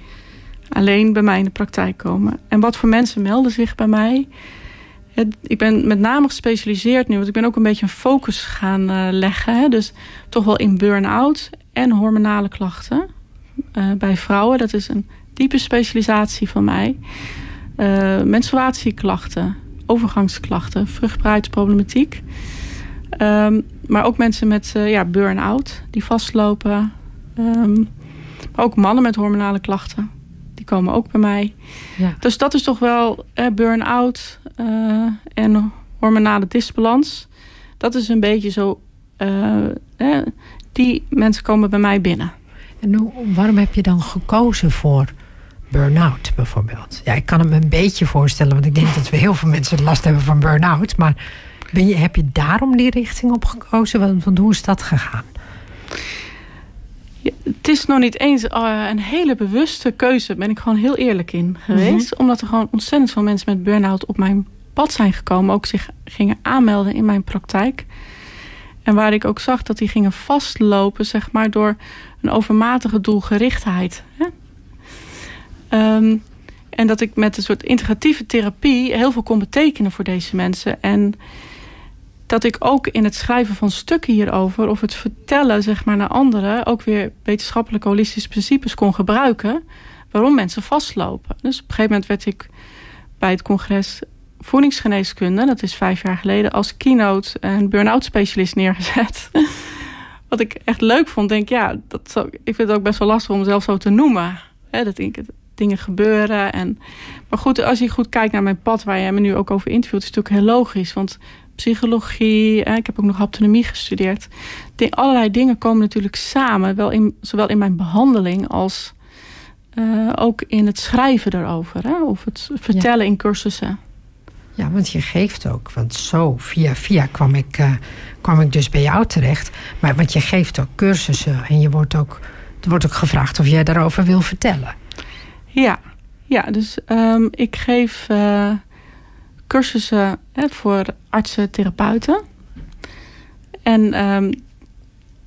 alleen bij mij in de praktijk komen. En wat voor mensen melden zich bij mij? ik ben met name gespecialiseerd nu, want ik ben ook een beetje een focus gaan uh, leggen. Hè. Dus toch wel in burn-out en hormonale klachten uh, bij vrouwen. Dat is een diepe specialisatie van mij. Uh, menstruatieklachten, overgangsklachten, vruchtbaarheidsproblematiek. Um, maar ook mensen met ja, burn-out die vastlopen. Um, maar ook mannen met hormonale klachten die komen ook bij mij. Ja. Dus dat is toch wel eh, burn-out uh, en hormonale disbalans. Dat is een beetje zo... Uh, die mensen komen bij mij binnen. En hoe, waarom heb je dan gekozen voor burn-out bijvoorbeeld? Ja, ik kan het me een beetje voorstellen... want ik denk dat we heel veel mensen last hebben van burn-out. Maar ben je, heb je daarom die richting op gekozen? Want hoe is dat gegaan? het is nog niet eens uh, een hele bewuste keuze. ben ik gewoon heel eerlijk in geweest. Mhm. Omdat er gewoon ontzettend veel mensen met burn-out op mijn pad zijn gekomen. Ook zich gingen aanmelden in mijn praktijk. En waar ik ook zag dat die gingen vastlopen, zeg maar, door een overmatige doelgerichtheid. Hè? Um, en dat ik met een soort integratieve therapie heel veel kon betekenen voor deze mensen. En dat ik ook in het schrijven van stukken hierover... of het vertellen zeg maar, naar anderen... ook weer wetenschappelijke holistische principes kon gebruiken... waarom mensen vastlopen. Dus op een gegeven moment werd ik bij het congres voedingsgeneeskunde... dat is vijf jaar geleden, als keynote en burn-out specialist neergezet. Wat ik echt leuk vond, denk ja, dat zo, ik vind het ook best wel lastig om mezelf zo te noemen. Hè, dat ik, dingen gebeuren. En, maar goed, als je goed kijkt naar mijn pad... waar je me nu ook over interviewt... is het natuurlijk heel logisch, want psychologie. ik heb ook nog haptonomie gestudeerd. allerlei dingen komen natuurlijk samen. Wel in, zowel in mijn behandeling als uh, ook in het schrijven daarover. Hè? Of het vertellen in cursussen. Ja, want je geeft ook. Want zo, via via kwam ik, uh, kwam ik dus bij jou terecht. Maar want je geeft ook cursussen. En je wordt ook, er wordt ook gevraagd of jij daarover wil vertellen. Ja, ja dus um, ik geef... Uh, cursussen hè, voor artsen, therapeuten. En um,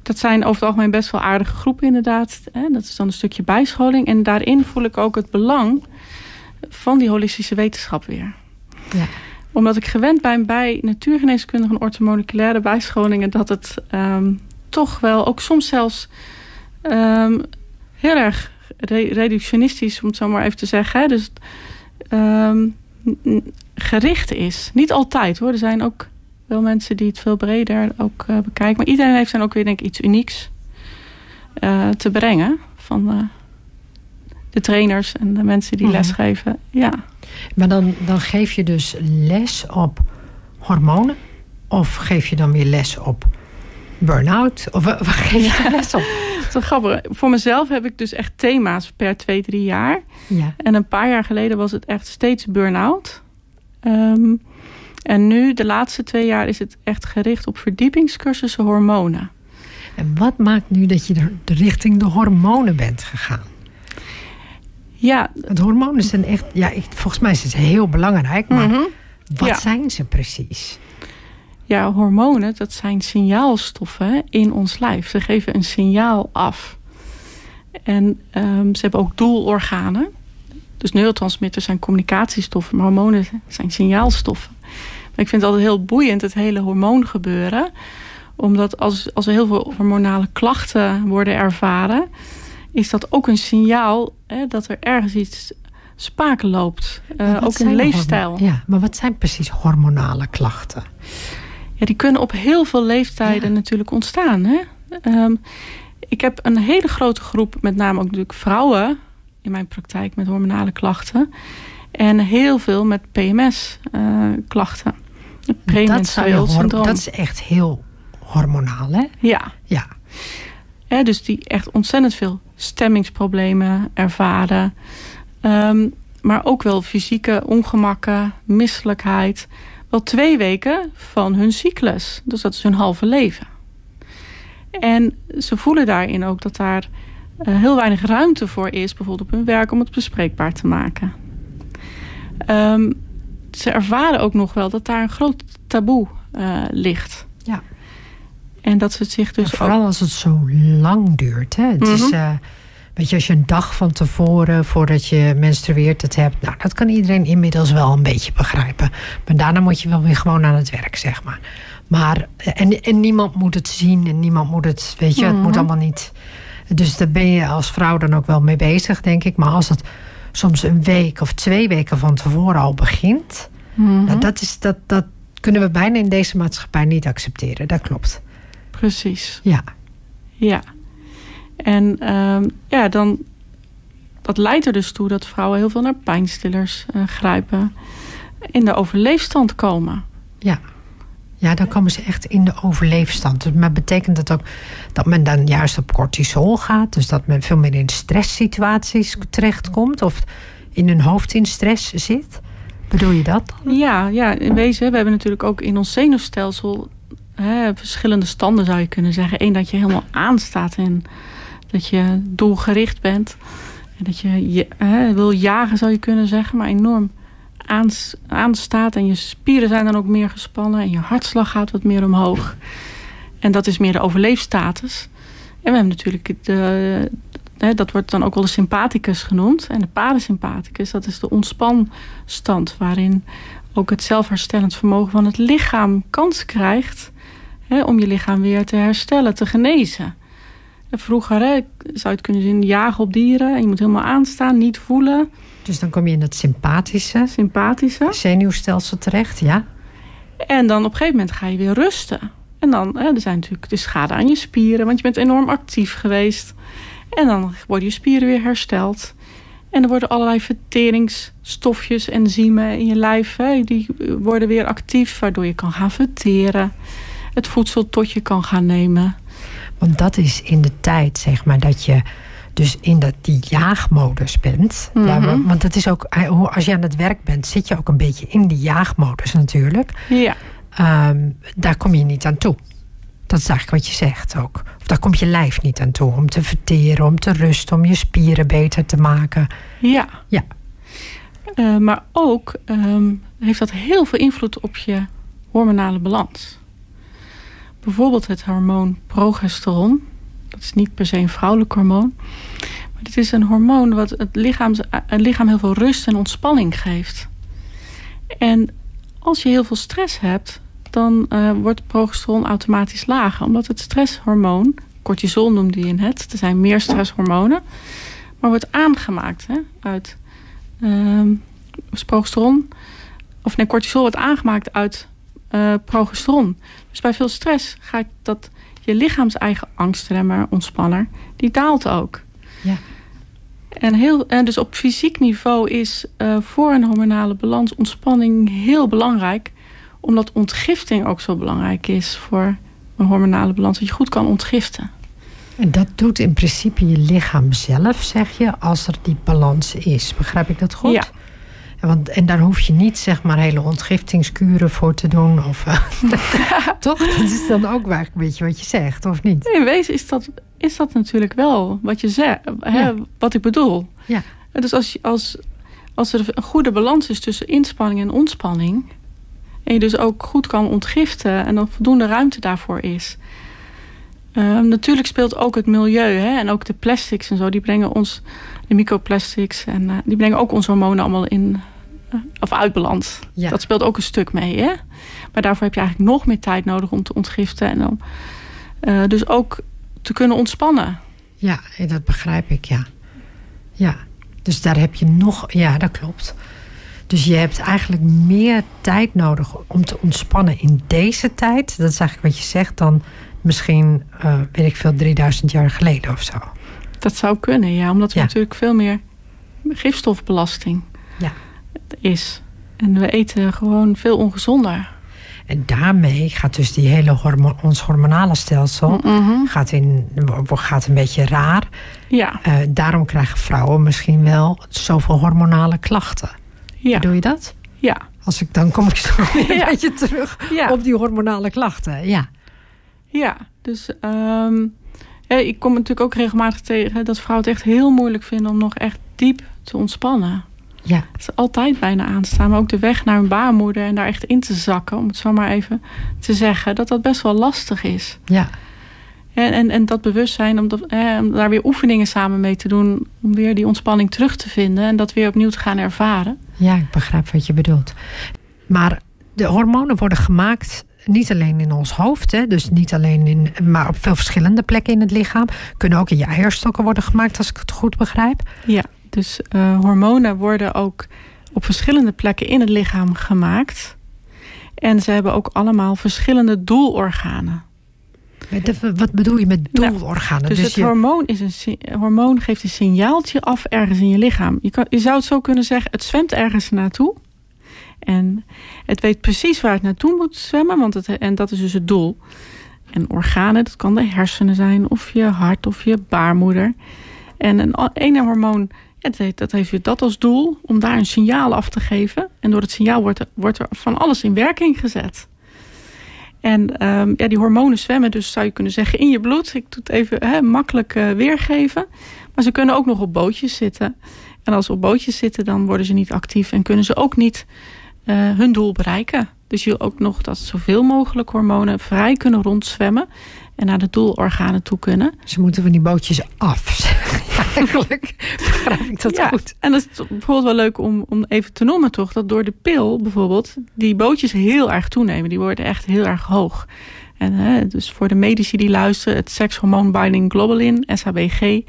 dat zijn over het algemeen best wel aardige groepen inderdaad. Hè. Dat is dan een stukje bijscholing. En daarin voel ik ook het belang van die holistische wetenschap weer. Ja. Omdat ik gewend ben bij natuurgeneeskundige en orthomoleculaire bijscholingen... dat het um, toch wel, ook soms zelfs um, heel erg reductionistisch... om het zo maar even te zeggen. Dus um, gericht is. Niet altijd hoor. Er zijn ook wel mensen die het veel breder ook uh, bekijken. Maar iedereen heeft dan ook weer denk ik iets unieks uh, te brengen. Van uh, de trainers en de mensen die mm lesgeven. Ja. Maar dan, dan geef je dus les op hormonen? Of geef je dan weer les op burn-out? Of waar geef je les op? Zo grappig. Voor mezelf heb ik dus echt thema's per twee, drie jaar. Ja. En een paar jaar geleden was het echt steeds burn-out. Um, en nu, de laatste twee jaar, is het echt gericht op verdiepingscursussen hormonen. En wat maakt nu dat je de richting de hormonen bent gegaan? Ja. Het hormonen zijn echt, ja, volgens mij is het heel belangrijk, maar mhm. wat zijn ze precies? Ja, hormonen, dat zijn signaalstoffen in ons lijf. Ze geven een signaal af. En um, ze hebben ook doelorganen. Dus neurotransmitters zijn communicatiestoffen, maar hormonen zijn signaalstoffen. Maar ik vind het altijd heel boeiend, het hele hormoongebeuren. Omdat als, als er heel veel hormonale klachten worden ervaren... is dat ook een signaal hè, dat er ergens iets spaak loopt. Uh, ook in leefstijl. Ja, maar wat zijn precies hormonale klachten? Ja, die kunnen op heel veel leeftijden natuurlijk ontstaan. Hè? Um, ik heb een hele grote groep, met name ook natuurlijk vrouwen in mijn praktijk met hormonale klachten. En heel veel met PMS-klachten. Uh, dat, dat is echt heel hormonaal, hè? Ja. ja. ja dus die echt ontzettend veel stemmingsproblemen ervaren. Um, maar ook wel fysieke ongemakken, misselijkheid. Wel twee weken van hun cyclus. Dus dat is hun halve leven. En ze voelen daarin ook dat daar uh, heel weinig ruimte voor is, bijvoorbeeld op hun werk, om het bespreekbaar te maken. Um, ze ervaren ook nog wel dat daar een groot taboe uh, ligt. Ja. En dat ze het zich dus vooral als het zo lang duurt. Hè? Het is, uh, weet je, als je een dag van tevoren, voordat je menstrueert, het hebt. Nou, dat kan iedereen inmiddels wel een beetje begrijpen. Maar daarna moet je wel weer gewoon aan het werk, zeg maar. Maar, en, en niemand moet het zien en niemand moet het, weet je, het moet allemaal niet. Dus daar ben je als vrouw dan ook wel mee bezig, denk ik. Maar als het soms een week of twee weken van tevoren al begint, nou, dat, is, dat, dat kunnen we bijna in deze maatschappij niet accepteren. Dat klopt. Precies. Ja. Ja. En um, ja, dan, dat leidt er dus toe dat vrouwen heel veel naar pijnstillers uh, grijpen. In de overleefstand komen. Ja. Ja, dan komen ze echt in de overleefstand. Maar betekent dat ook dat men dan juist op cortisol gaat? Dus dat men veel meer in stresssituaties terechtkomt? Of in hun hoofd in stress zit? Bedoel je dat? Ja, ja, in wezen. We hebben natuurlijk ook in ons zenuwstelsel verschillende standen zou je kunnen zeggen. Eén dat je helemaal aanstaat en dat je doelgericht bent. En dat je, je hè, wil jagen zou je kunnen zeggen, maar enorm aanstaat. En je spieren zijn dan ook meer gespannen en je hartslag gaat wat meer omhoog. En dat is meer de overleefstatus. En we hebben natuurlijk, de, hè, dat wordt dan ook wel de sympathicus genoemd. En de parasympathicus, dat is de ontspanstand. Waarin ook het zelfherstellend vermogen van het lichaam kans krijgt Hè, om je lichaam weer te herstellen, te genezen. vroeger hè, zou je het kunnen zien, jagen op dieren. En je moet helemaal aanstaan, niet voelen. Dus dan kom je in het sympathische, sympathische. zenuwstelsel terecht, ja. En dan op een gegeven moment ga je weer rusten. En dan, hè, er zijn natuurlijk de schade aan je spieren, want je bent enorm actief geweest. En dan worden je spieren weer hersteld. En er worden allerlei verteringsstofjes, enzymen in je lijf, hè, die worden weer actief, waardoor je kan gaan verteren het voedsel tot je kan gaan nemen. Want dat is in de tijd, zeg maar, dat je dus in dat, die jaagmodus bent. ja, Mhm. want het is ook, als je aan het werk bent, zit je ook een beetje in die jaagmodus natuurlijk. Ja. Ehm, daar kom je niet aan toe. Dat is eigenlijk wat je zegt ook. Of daar komt je lijf niet aan toe. Om te verteren, om te rusten, om je spieren beter te maken. Ja. Ja. Uh, maar ook um, heeft dat heel veel invloed op je hormonale balans. Bijvoorbeeld het hormoon progesteron. Dat is niet per se een vrouwelijk hormoon. Maar het is een hormoon wat het lichaam, het lichaam heel veel rust en ontspanning geeft. En als je heel veel stress hebt, dan uh, wordt progesteron automatisch lager. Omdat het stresshormoon, cortisol noemde je het, er zijn meer stresshormonen, maar wordt aangemaakt hè, uit uh, progesteron. Of nee, cortisol wordt aangemaakt uit uh, progesteron. Dus bij veel stress gaat dat je lichaams eigen angstremmer, ontspanner, die daalt ook. Ja. En, heel, en dus op fysiek niveau is uh, voor een hormonale balans ontspanning heel belangrijk. Omdat ontgifting ook zo belangrijk is voor een hormonale balans. Dat je goed kan ontgiften. En dat doet in principe je lichaam zelf, zeg je, als er die balans is. Begrijp ik dat goed? Ja. En, want, en daar hoef je niet zeg maar hele ontgiftingskuren voor te doen. Of, uh, toch? Dat is dan ook wel een beetje wat je zegt, of niet? In wezen is dat, is dat natuurlijk wel wat je zegt, hè, ja. wat ik bedoel. Ja. Dus als, als, als er een goede balans is tussen inspanning en ontspanning... en je dus ook goed kan ontgiften en er voldoende ruimte daarvoor is... Uh, natuurlijk speelt ook het milieu hè, en ook de plastics en zo. Die brengen ons, de microplastics, en uh, die brengen ook onze hormonen allemaal in, uh, of uit balans. Ja. Dat speelt ook een stuk mee. Hè? Maar daarvoor heb je eigenlijk nog meer tijd nodig om te ontgiften. En dan, uh, dus ook te kunnen ontspannen. Ja, dat begrijp ik, ja. Ja, dus daar heb je nog, ja, dat klopt. Dus je hebt eigenlijk meer tijd nodig om te ontspannen in deze tijd. Dat is eigenlijk wat je zegt dan misschien, uh, weet ik veel, 3000 jaar geleden of zo. Dat zou kunnen, ja. Omdat er Ja. natuurlijk veel meer gifstofbelasting Ja. is. En we eten gewoon veel ongezonder. En daarmee gaat dus die hele hormo ons hormonale stelsel Mhm. gaat, in, gaat een beetje raar. Ja, Uh, daarom krijgen vrouwen misschien wel zoveel hormonale klachten. ja, Doe je dat? ja. Als ik, dan kom ik zo weer een Ja. beetje terug Ja. op die hormonale klachten. Ja. Ja, dus ehm, ik kom natuurlijk ook regelmatig tegen dat vrouwen het echt heel moeilijk vinden om nog echt diep te ontspannen. Ja. Het is altijd bijna aanstaan. Maar ook de weg naar hun baarmoeder en daar echt in te zakken, om het zo maar even te zeggen, dat dat best wel lastig is. Ja. En, en, en dat bewustzijn, om, dat, eh, om daar weer oefeningen samen mee te doen, om weer die ontspanning terug te vinden en dat weer opnieuw te gaan ervaren. Ja, ik begrijp wat je bedoelt. Maar de hormonen worden gemaakt niet alleen in ons hoofd, hè, dus niet alleen in, maar op veel verschillende plekken in het lichaam. Kunnen ook in je eierstokken worden gemaakt, als ik het goed begrijp. Ja, dus uh, hormonen worden ook op verschillende plekken in het lichaam gemaakt. En ze hebben ook allemaal verschillende doelorganen. Wat bedoel je met doelorganen? Nou, dus, dus, het je... hormoon, is een, hormoon geeft een signaaltje af ergens in je lichaam. Je, kan, je zou het zo kunnen zeggen, het zwemt ergens naartoe. En het weet precies waar het naartoe moet zwemmen, want het, en dat is dus het doel. En organen, dat kan de hersenen zijn, of je hart, of je baarmoeder. En een ene hormoon, dat, heeft, dat als doel, om daar een signaal af te geven. En door het signaal wordt er, wordt er van alles in werking gezet. En um, ja, die hormonen zwemmen dus, zou je kunnen zeggen, in je bloed. Ik doe het even makkelijk uh, weergeven. Maar ze kunnen ook nog op bootjes zitten. En als ze op bootjes zitten, dan worden ze niet actief... en kunnen ze ook niet hun doel bereiken. Dus je ook nog dat zoveel mogelijk hormonen vrij kunnen rondzwemmen... en naar de doelorganen toe kunnen. Ze moeten van die bootjes af. Eigenlijk begrijp ik dat ja, goed. En dat is bijvoorbeeld wel leuk om, om even te noemen toch... dat door de pil bijvoorbeeld die bootjes heel erg toenemen. Die worden echt heel erg hoog. En hè, dus voor de medici die luisteren... het sekshormoon binding globulin, SHBG...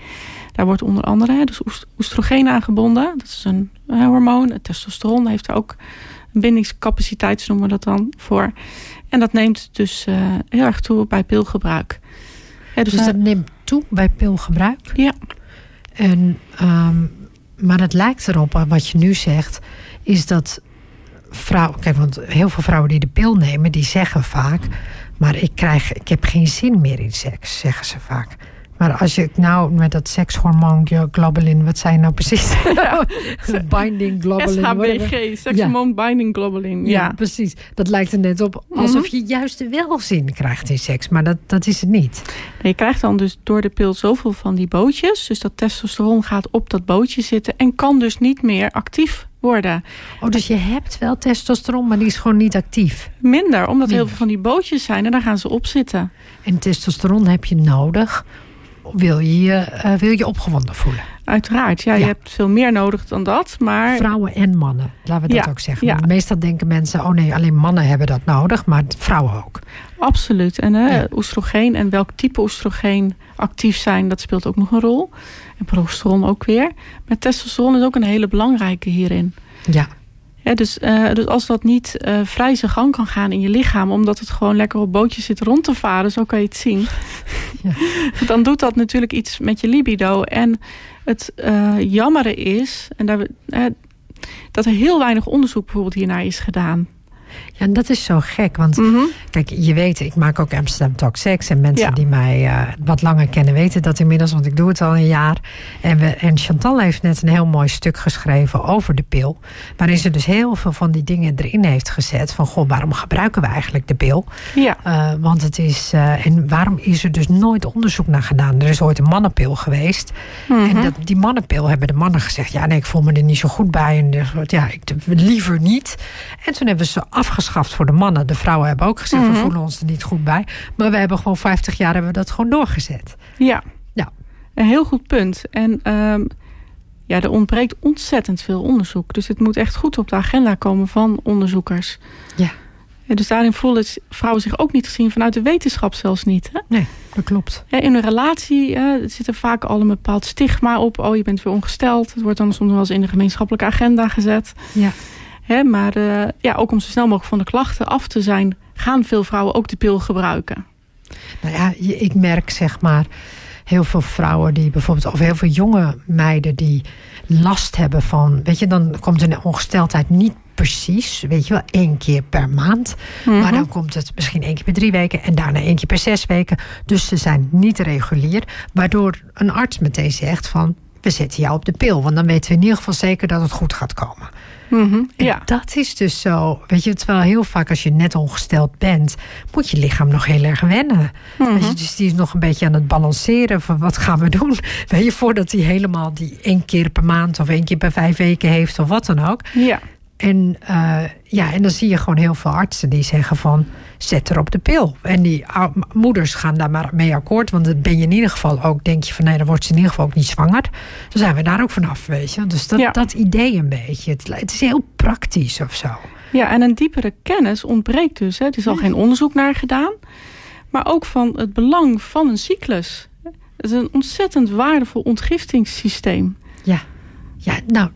Daar wordt onder andere dus oestrogeen aangebonden. Dat is een hormoon. Het testosteron heeft er ook bindingscapaciteit noemen we dat dan voor. En dat neemt dus uh, heel erg toe bij pilgebruik. dus, dus dat neemt toe bij pilgebruik? Ja. En, um, maar het lijkt erop, wat je nu zegt, is dat vrouwen... Kijk, want heel veel vrouwen die de pil nemen, die zeggen vaak... maar ik, krijg, ik heb geen zin meer in seks, zeggen ze vaak. Maar als je nou met dat sekshormoon globulin, wat zijn nou precies? Ja. binding globulin. SHBG, sekshormoon binding globulin. Ja. ja. precies. Dat lijkt er net op alsof mhm. je juist wel zin krijgt in seks. Maar dat, dat is het niet. je krijgt dan dus door de pil zoveel van die bootjes. Dus dat testosteron gaat op dat bootje zitten en kan dus niet meer actief worden. Oh, dus je hebt wel testosteron, maar die is gewoon niet actief? Minder, omdat heel veel van die bootjes zijn en daar gaan ze op zitten. En testosteron heb je nodig wil je je, uh, wil je opgewonden voelen. Uiteraard, ja, je hebt veel meer nodig dan dat. Maar... Vrouwen en mannen, laten we dat ook zeggen. Ja. Meestal denken mensen, oh nee, alleen mannen hebben dat nodig, maar vrouwen ook. Absoluut. En uh, oestrogeen en welk type oestrogeen actief zijn, dat speelt ook nog een rol. En progesteron ook weer. Maar testosteron is ook een hele belangrijke hierin. Ja dus, uh, dus als dat niet uh, vrij zijn gang kan gaan in je lichaam... omdat het gewoon lekker op bootjes zit rond te varen, zo kan je het zien... Ja. dan doet dat natuurlijk iets met je libido. En het uh, jammere is en daar, dat er heel weinig onderzoek bijvoorbeeld hiernaar is gedaan... Ja, en dat is zo gek. Want mhm. kijk, je weet, ik maak ook Amsterdam Talk Sex. En mensen die mij uh, wat langer kennen weten dat inmiddels. Want ik doe het al een jaar. En, we, en Chantal heeft net een heel mooi stuk geschreven over de pil. Waarin ze dus heel veel van die dingen erin heeft gezet. Van, goh, waarom gebruiken we eigenlijk de pil? Ja. Uh, want het is... Uh, en waarom is er dus nooit onderzoek naar gedaan? Er is ooit een mannenpil geweest. En mhm. dat, die mannenpil hebben de mannen gezegd... Ja, nee, ik voel me er niet zo goed bij. En dus, ja, ik liever niet. En toen hebben ze afgeschaft voor de mannen. De vrouwen hebben ook gezegd, we mhm. voelen ons er niet goed bij. Maar we hebben gewoon 50 jaar hebben we dat gewoon doorgezet. Ja, ja. een heel goed punt. En um, ja, er ontbreekt ontzettend veel onderzoek. Dus het moet echt goed op de agenda komen van onderzoekers. Ja. En dus daarin voelen vrouwen zich ook niet gezien vanuit de wetenschap zelfs niet. Hè? Nee, dat klopt. Ja, in een relatie uh, zit er vaak al een bepaald stigma op. Oh, je bent weer ongesteld. Het wordt dan soms wel eens in de gemeenschappelijke agenda gezet. Ja maar uh, ja, ook om zo snel mogelijk van de klachten af te zijn... gaan veel vrouwen ook de pil gebruiken. Nou ja, ik merk zeg maar heel veel vrouwen die bijvoorbeeld... of heel veel jonge meiden die last hebben van... weet je, dan komt een ongesteldheid niet precies, weet je wel, één keer per maand. Maar mhm. dan komt het misschien één keer per drie weken en daarna één keer per zes weken. Dus ze zijn niet regulier. Waardoor een arts meteen zegt van, we zetten jou op de pil. Want dan weten we in ieder geval zeker dat het goed gaat komen. En ja. dat is dus zo. Weet je, terwijl heel vaak als je net ongesteld bent, moet je lichaam nog heel erg wennen. Mhm. Je, dus die is nog een beetje aan het balanceren van wat gaan we doen. Weet je, voordat hij helemaal die één keer per maand of één keer per vijf weken heeft of wat dan ook. ja. En, eh, ja, en dan zie je gewoon heel veel artsen die zeggen van zet er op de pil. En die moeders gaan daar maar mee akkoord. Want dan ben je in ieder geval ook, denk je van nee, dan wordt ze in ieder geval ook niet zwanger. Dan zijn we daar ook vanaf, weet je. Dus dat, Ja. dat idee een beetje. Het, het is heel praktisch of zo. Ja, en een diepere kennis ontbreekt dus. Hè. Er is al geen onderzoek naar gedaan. Maar ook van het belang van een cyclus. Het is een ontzettend waardevol ontgiftingssysteem. Ja. Ja, nou,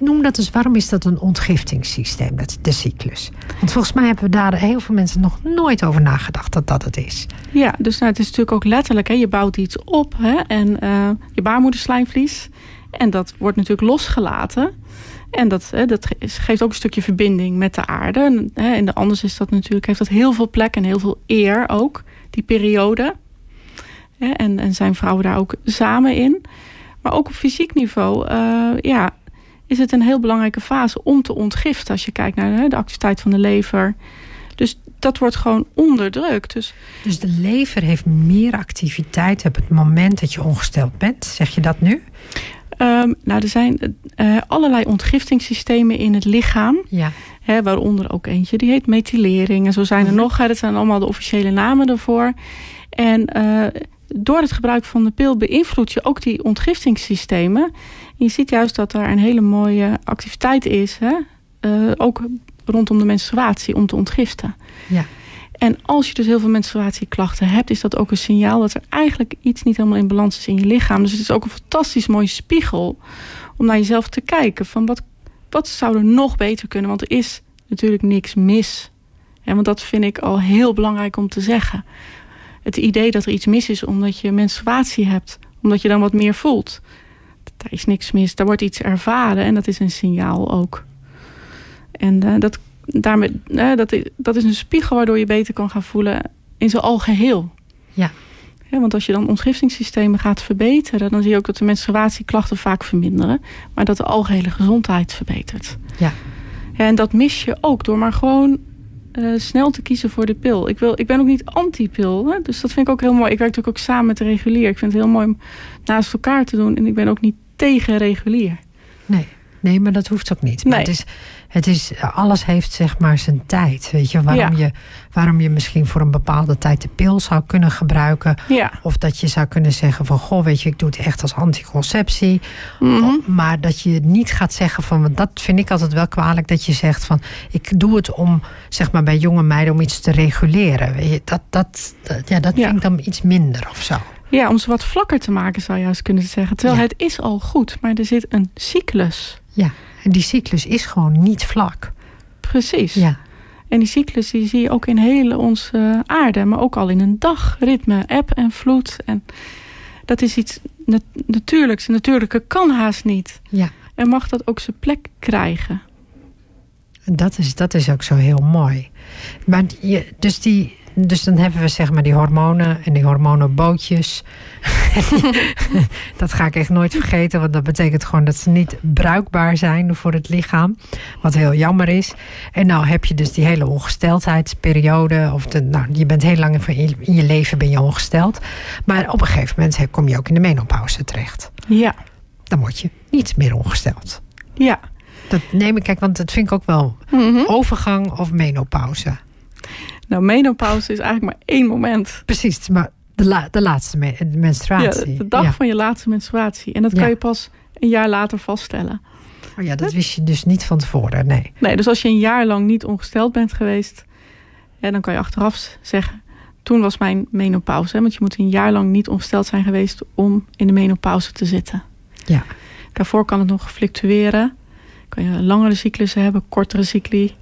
noem dat eens. Waarom is dat een ontgiftingssysteem, dat, de cyclus? Want volgens mij hebben we daar heel veel mensen nog nooit over nagedacht dat dat het is. Ja, dus nou, het is natuurlijk ook letterlijk. Hè, je bouwt iets op hè, en eh, je baarmoederslijmvlies. En dat wordt natuurlijk losgelaten. En dat, hè, dat ge- geeft ook een stukje verbinding met de aarde. En, hè, en de- anders is dat natuurlijk, heeft dat heel veel plek en heel veel eer ook, die periode. En, en zijn vrouwen daar ook samen in. Maar ook op fysiek niveau eh, ja, is het een heel belangrijke fase om te ontgiften. Als je kijkt naar de activiteit van de lever. Dus dat wordt gewoon onderdrukt. Dus Dus de lever heeft meer activiteit op het moment dat je ongesteld bent. Zeg je dat nu? Ehm, nou, er zijn eh, allerlei ontgiftingssystemen in het lichaam. Ja. Hè, waaronder ook eentje, die heet methylering. En zo zijn er Mhm. nog. Hè, dat zijn allemaal de officiële namen ervoor. En eh, door het gebruik van de pil beïnvloed je ook die ontgiftingssystemen. En je ziet juist dat daar een hele mooie activiteit is. Hè? eh, ook rondom de menstruatie om te ontgiften. Ja. En als je dus heel veel menstruatieklachten hebt, is dat ook een signaal dat er eigenlijk iets niet helemaal in balans is in je lichaam. Dus het is ook een fantastisch mooie spiegel om naar jezelf te kijken. Van wat, wat zou er nog beter kunnen? Want er is natuurlijk niks mis. En want dat vind ik al heel belangrijk om te zeggen. Het idee dat er iets mis is omdat je menstruatie hebt, omdat je dan wat meer voelt. Daar is niks mis. Daar wordt iets ervaren en dat is een signaal ook. En eh, dat, daarmee, eh, dat, is, dat is een spiegel waardoor je beter kan gaan voelen in zijn algeheel. Ja. Ja, want als je dan ontgiftingssystemen gaat verbeteren, dan zie je ook dat de menstruatieklachten vaak verminderen, maar dat de algehele gezondheid verbetert. Ja, en dat mis je ook door maar gewoon eh, snel te kiezen voor de pil. Ik, wil, ik ben ook niet anti-pil, dus dat vind ik ook heel mooi. Ik werk natuurlijk ook samen met de regulier. Ik vind het heel mooi om naast elkaar te doen en ik ben ook niet tegen regulier. Nee. Nee, maar dat hoeft ook niet. Maar Nee. het is, het is, alles heeft zeg maar zijn tijd. Weet je, waarom, Ja. je, waarom je misschien voor een bepaalde tijd de pil zou kunnen gebruiken. Ja. Of dat je zou kunnen zeggen van, goh, weet je, ik doe het echt als anticonceptie. Mhm. Maar dat je niet gaat zeggen van, want dat vind ik altijd wel kwalijk, dat je zegt van, ik doe het om, zeg maar bij jonge meiden, om iets te reguleren. Weet je, dat, dat, dat, ja, dat Ja. vind ik dan iets minder of zo. Ja, om ze wat vlakker te maken zou je juist kunnen zeggen. Terwijl Ja. het is al goed, maar er zit een cyclus. Ja, en die cyclus is gewoon niet vlak. Precies. Ja, En die cyclus die zie je ook in hele onze aarde, maar ook al in een dagritme, eb en vloed. En dat is iets nat natuurlijks. Natuurlijke kan haast niet. ja. En mag dat ook zijn plek krijgen. En dat is, dat is ook zo heel mooi. Maar je, dus, die, dus dan hebben we zeg maar die hormonen en die hormonenbootjes. dat ga ik echt nooit vergeten, want dat betekent gewoon dat ze niet bruikbaar zijn voor het lichaam. Wat heel jammer is. En nou heb je dus die hele ongesteldheidsperiode. Of de, nou, je bent heel lang in je, leven ben je ongesteld. Maar op een gegeven moment kom je ook in de menopauze terecht. Ja, Dan word je niet meer ongesteld. ja. Dat neem ik, kijk, want dat vind ik ook wel Mhm. overgang of menopauze. Nou, menopauze is eigenlijk maar één moment. Precies, maar de, la, de laatste me- de Ja, menstruatie. de dag ja. van je laatste menstruatie. En dat kan Ja. je pas een jaar later vaststellen. Oh ja, dat wist je dus niet van tevoren, nee. Nee, dus als je een jaar lang niet ongesteld bent geweest, ja, dan kan je achteraf zeggen, toen was mijn menopauze. Hè, want je moet een jaar lang niet ongesteld zijn geweest om in de menopauze te zitten. Ja. Daarvoor kan het nog fluctueren. Kan je langere cyclussen hebben, kortere cycli.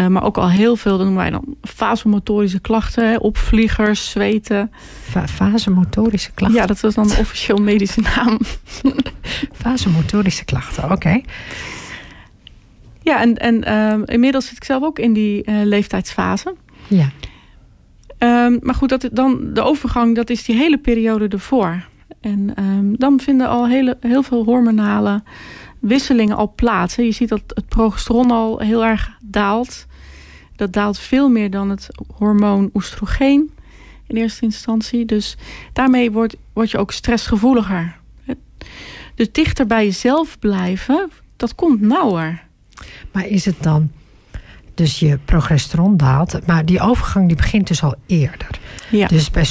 Eh, maar ook al heel veel, dat noemen wij dan vasomotorische klachten. Hè, opvliegers, zweten. Va vasomotorische klachten. Ja, dat is dan de officieel medische naam. Vasomotorische klachten, oké. Ja, en, en ehm, inmiddels zit ik zelf ook in die eh, leeftijdsfase. Ja, Ehm, maar goed, dat, dan, de overgang, dat is die hele periode ervoor. En ehm, dan vinden al hele, heel veel hormonale wisselingen al plaats. Je ziet dat het progesteron al heel erg daalt. Dat daalt veel meer dan het hormoon oestrogeen in eerste instantie. Dus daarmee word, word je ook stressgevoeliger. Dus dichter bij jezelf blijven, dat komt nauwer. Maar is het dan dus je progesteron daalt. Maar die overgang die begint dus al eerder. Ja. Dus bij,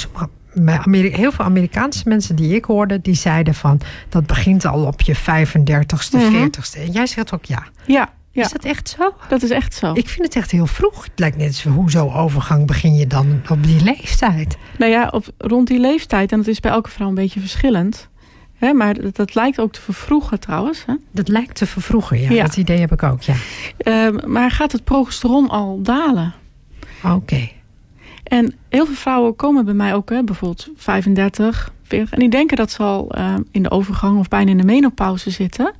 bij heel veel Amerikaanse mensen die ik hoorde, die zeiden van dat begint al op je 35ste, 40ste. Mhm. En jij zegt ook ja. Ja. Ja. Is dat echt zo? Dat is echt zo. Ik vind het echt heel vroeg. Het lijkt net zo, hoezo overgang begin je dan op die leeftijd? Nou ja, op, rond die leeftijd. En dat is bij elke vrouw een beetje verschillend maar dat, dat, lijkt ook te vervroegen trouwens. Dat lijkt te vervroegen, ja. Dat idee heb ik ook, ja. Ehm, maar gaat het progesteron al dalen? Oké. En heel veel vrouwen komen bij mij ook, hè, bijvoorbeeld 35, 40. En die denken dat ze al ehm, in de overgang of bijna in de menopauze zitten.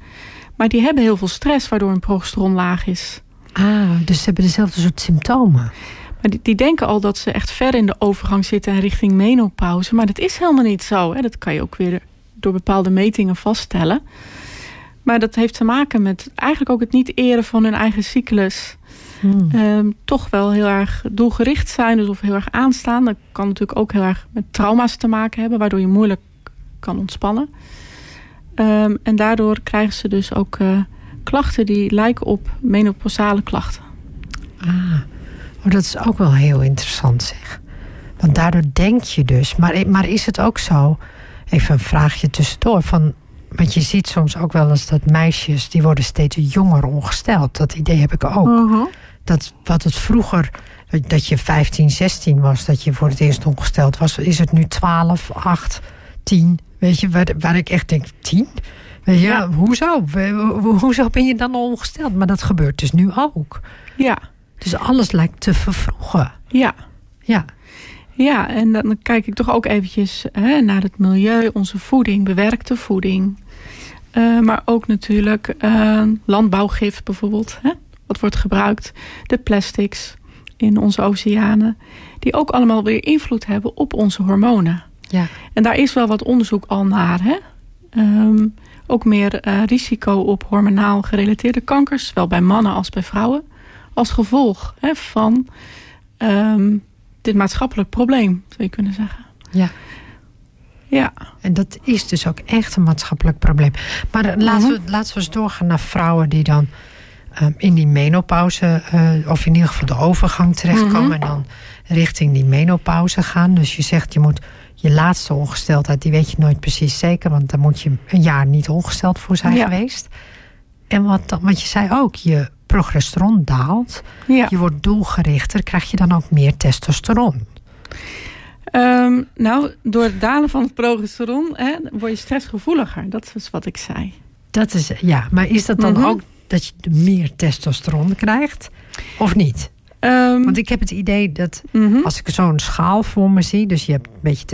Maar die hebben heel veel stress waardoor hun progesteron laag is. Ah, dus ze hebben dezelfde soort symptomen. Maar die, die, denken al dat ze echt ver in de overgang zitten en richting menopauze. Maar dat is helemaal niet zo. Hè. Dat kan je ook weer door bepaalde metingen vaststellen. Maar dat heeft te maken met eigenlijk ook het niet eren van hun eigen cyclus. Hmm. Ehm, toch wel heel erg doelgericht zijn, dus of heel erg aanstaan. Dat kan natuurlijk ook heel erg met trauma's te maken hebben, waardoor je moeilijk kan ontspannen. Ehm, en daardoor krijgen ze dus ook uh, klachten die lijken op menopausale klachten. Ah, oh, dat is ook wel heel interessant zeg. Want daardoor denk je dus, maar, maar is het ook zo Even een vraagje tussendoor. Van, want je ziet soms ook wel eens dat meisjes... die worden steeds jonger ongesteld. Dat idee heb ik ook. Mhm. Dat wat het vroeger... dat je 15, 16 was... dat je voor het eerst ongesteld was... is het nu 12, 8, 10... Weet je, waar, waar ik echt denk, 10? Weet je, ja. hoezo? Hoezo ben je dan ongesteld? Maar dat gebeurt dus nu ook. Ja. Dus alles lijkt te vervroegen. Ja. Ja. Ja, en dan kijk ik toch ook eventjes hè, naar het milieu, onze voeding, bewerkte voeding. Uh, maar ook natuurlijk uh, landbouwgif bijvoorbeeld, hè, wat wordt gebruikt. De plastics in onze oceanen, die ook allemaal weer invloed hebben op onze hormonen. Ja. En daar is wel wat onderzoek al naar. Hè? Um, ook meer uh, risico op hormonaal gerelateerde kankers, zowel bij mannen als bij vrouwen. Als gevolg hè, van um, dit maatschappelijk probleem, zou je kunnen zeggen. Ja. Ja. En dat is dus ook echt een maatschappelijk probleem. Maar uh, laten, we, mhm. laten we eens doorgaan naar vrouwen die dan um, in die menopauze, uh, of in ieder geval de overgang terechtkomen mm en dan richting die menopauze gaan. Dus je zegt je moet je laatste ongesteldheid, die weet je nooit precies zeker, want dan moet je een jaar niet ongesteld voor zijn geweest. En wat, wat je zei ook, je progesteron daalt, ja. je wordt doelgerichter, krijg je dan ook meer testosteron? Um, nou, door het dalen van het progesteron hè, word je stressgevoeliger. Dat is wat ik zei. Dat is, ja, maar is dat dan mhm. ook dat je meer testosteron krijgt? Of niet? Um, Want ik heb het idee dat mhm. als ik zo'n schaal voor me zie, dus je hebt een beetje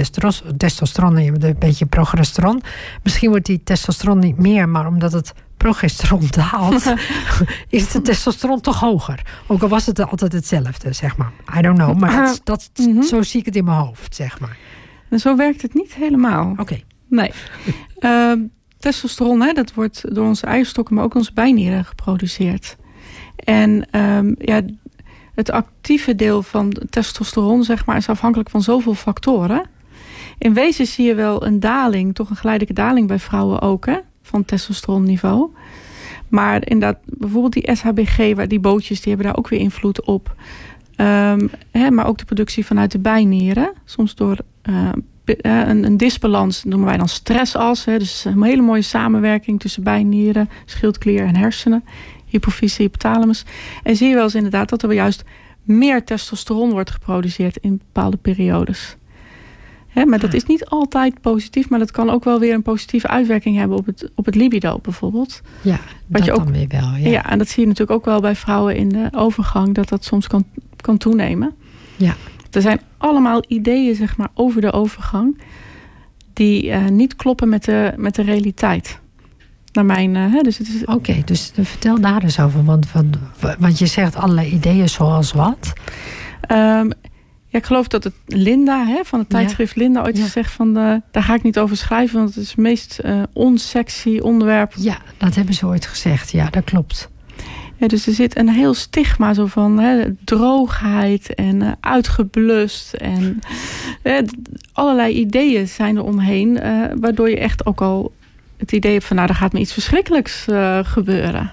testosteron en je hebt een beetje progesteron. Misschien wordt die testosteron niet meer, maar omdat het progesteron daalt, is de testosteron toch hoger. Ook al was het altijd hetzelfde, zeg maar. I don't know, maar dat, dat mhm. zo zie ik het in mijn hoofd, zeg maar. En zo werkt het niet helemaal. Oké. Nee. Uh, testosteron, hè, dat wordt door onze eierstokken, maar ook onze bijnieren geproduceerd. En um, ja, het actieve deel van testosteron, zeg maar, is afhankelijk van zoveel factoren. In wezen zie je wel een daling, toch een geleidelijke daling bij vrouwen ook, hè? van testosteronniveau. Maar inderdaad, bijvoorbeeld die SHBG, die bootjes, die hebben daar ook weer invloed op. Um, hè, maar ook de productie vanuit de bijnieren. Soms door uh, een, een, disbalans noemen wij dan stressas. Hè, dus een hele mooie samenwerking tussen bijnieren, schildklier en hersenen. Hypofyse, hypothalamus. En zie je wel eens inderdaad dat er juist meer testosteron wordt geproduceerd in bepaalde periodes maar dat is niet altijd positief, maar dat kan ook wel weer een positieve uitwerking hebben op het, op het libido bijvoorbeeld. Ja, Wat dat je ook, dan weer wel. Ja. ja, en dat zie je natuurlijk ook wel bij vrouwen in de overgang, dat dat soms kan, kan toenemen. Ja. Er zijn allemaal ideeën zeg maar, over de overgang die uh, niet kloppen met de, met de realiteit. Naar mijn, uh, dus is... Oké, dus vertel daar eens over. Want, want, want je zegt allerlei ideeën zoals wat? Um, Ja, ik geloof dat het Linda hè, van het tijdschrift Linda ooit Ja. gezegd van... de, daar ga ik niet over schrijven, want het is het meest eh onsexy onderwerp. Ja, dat hebben ze ooit gezegd. Ja, dat klopt. Ja, dus er zit een heel stigma zo van hè, droogheid en eh, uitgeblust. En eh, allerlei ideeën zijn er omheen. eh, waardoor je echt ook al het idee hebt van... nou, er gaat me iets verschrikkelijks eh, gebeuren.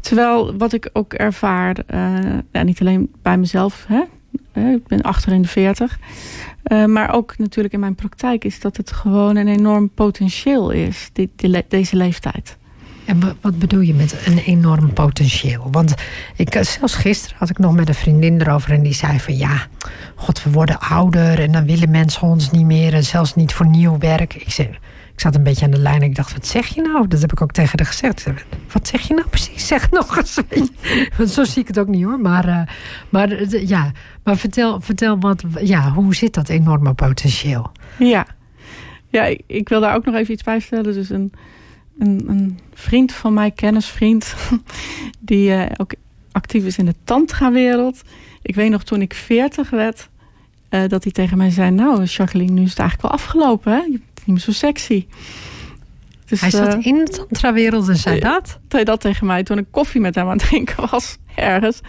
Terwijl wat ik ook ervaar... eh, ja, niet alleen bij mezelf... Hè, ik ben achter in de veertig... eh, maar ook natuurlijk in mijn praktijk... is dat het gewoon een enorm potentieel is, die, deze leeftijd. En wa- wat bedoel je met een enorm potentieel? Want ik, zelfs gisteren had ik nog met een vriendin erover en die zei van ja, god, we worden ouder en dan willen mensen ons niet meer en zelfs niet voor nieuw werk. Ik, zei, ik zat een beetje aan de lijn en ik dacht, wat zeg je nou? Dat heb ik ook tegen haar gezegd. Wat zeg je nou precies? Zeg nog eens. Want zo zie ik het ook niet hoor. Maar, eh, maar, eh, ja, maar vertel, vertel wat, ja, hoe zit dat enorme potentieel? Ja, ja ik, ik wil daar ook nog even iets bij vertellen. Dus een, een, een vriend van mij, kennisvriend, die eh, ook actief is in de tantra-wereld. Ik weet nog toen ik 40 werd, eh, dat hij tegen mij zei... Nou, Jacqueline, nu is het eigenlijk wel afgelopen, hè? Je bent niet meer zo sexy. Dus, Hij zat eh, in de tantra-wereld en zei dat? zei dat tegen mij toen ik koffie met hem aan het drinken was ergens.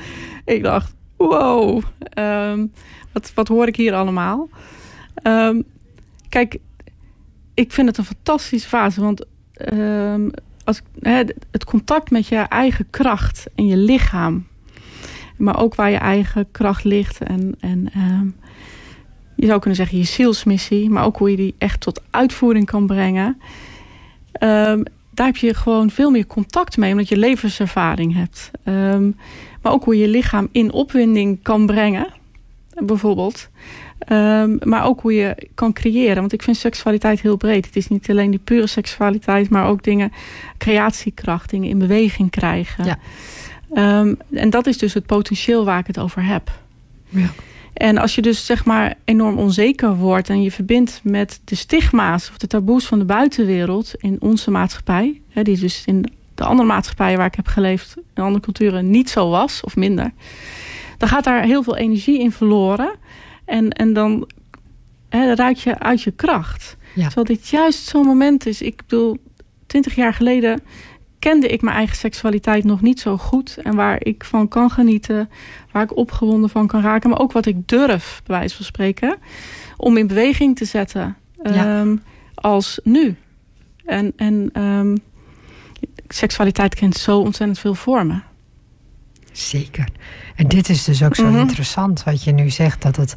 Ik dacht, wow, ehm, wat, wat hoor ik hier allemaal? Ehm, kijk, ik vind het een fantastische fase, want ehm, als, het contact met je eigen kracht en je lichaam, maar ook waar je eigen kracht ligt en, en je zou kunnen zeggen je zielsmissie, maar ook hoe je die echt tot uitvoering kan brengen. Ehm, daar heb je gewoon veel meer contact mee, omdat je levenservaring hebt. Ehm, maar ook hoe je je lichaam in opwinding kan brengen, bijvoorbeeld. Ehm, maar ook hoe je kan creëren. Want ik vind seksualiteit heel breed. Het is niet alleen die pure seksualiteit, maar ook dingen, creatiekracht, dingen in beweging krijgen. Ja. En dat is dus het potentieel waar ik het over heb. Ja. En als je dus zeg maar enorm onzeker wordt en je verbindt met de stigma's of de taboes van de buitenwereld in onze maatschappij, hè, die dus in de andere maatschappijen waar ik heb geleefd, in andere culturen niet zo was of minder, dan gaat daar heel veel energie in verloren. En, en dan, hè, dan raak je uit je kracht. Ja. Terwijl dit juist zo'n moment is. Ik bedoel, twintig jaar geleden kende ik mijn eigen seksualiteit nog niet zo goed. En waar ik van kan genieten, waar ik opgewonden van kan raken. Maar ook wat ik durf, bij wijze van spreken, om in beweging te zetten. Ja. ehm, als nu. En, en ehm, seksualiteit kent zo ontzettend veel vormen. Zeker. En dit is dus ook zo Mhm. interessant wat je nu zegt, dat het,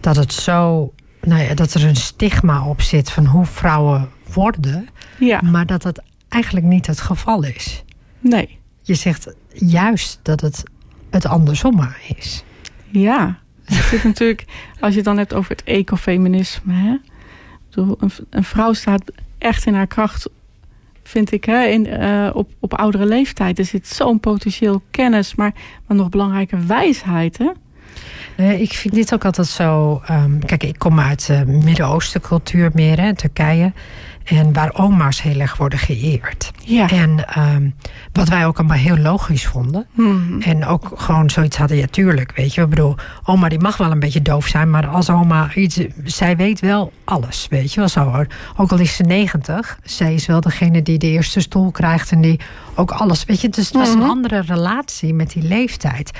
dat het zo, nou ja, dat er een stigma op zit van hoe vrouwen worden, Ja, maar dat het eigenlijk niet het geval is. nee. Je zegt juist dat het het andersom is. Ja, het zit natuurlijk, als je het dan hebt over het ecofeminisme. Hè? Een, vrouw staat echt in haar kracht, vind ik, hè, in, eh, op, op oudere leeftijd. Er zit zo'n potentieel kennis, maar, maar nog belangrijker wijsheid. Hè? Eh, ik vind dit ook altijd zo. ehm, kijk, ik kom uit de Midden-Oosten cultuur meer, hè, Turkije. En waar oma's heel erg worden geëerd. Ja. En ehm, wat wij ook allemaal heel logisch vonden. Mhm. En ook gewoon zoiets hadden, ja tuurlijk, weet je. Ik bedoel, oma die mag wel een beetje doof zijn, maar als oma iets, zij weet wel alles, weet je wel zo. hoor. Ook al is ze negentig, zij is wel degene die de eerste stoel krijgt en die ook alles, weet je. Dus het was een Mhm. andere relatie met die leeftijd.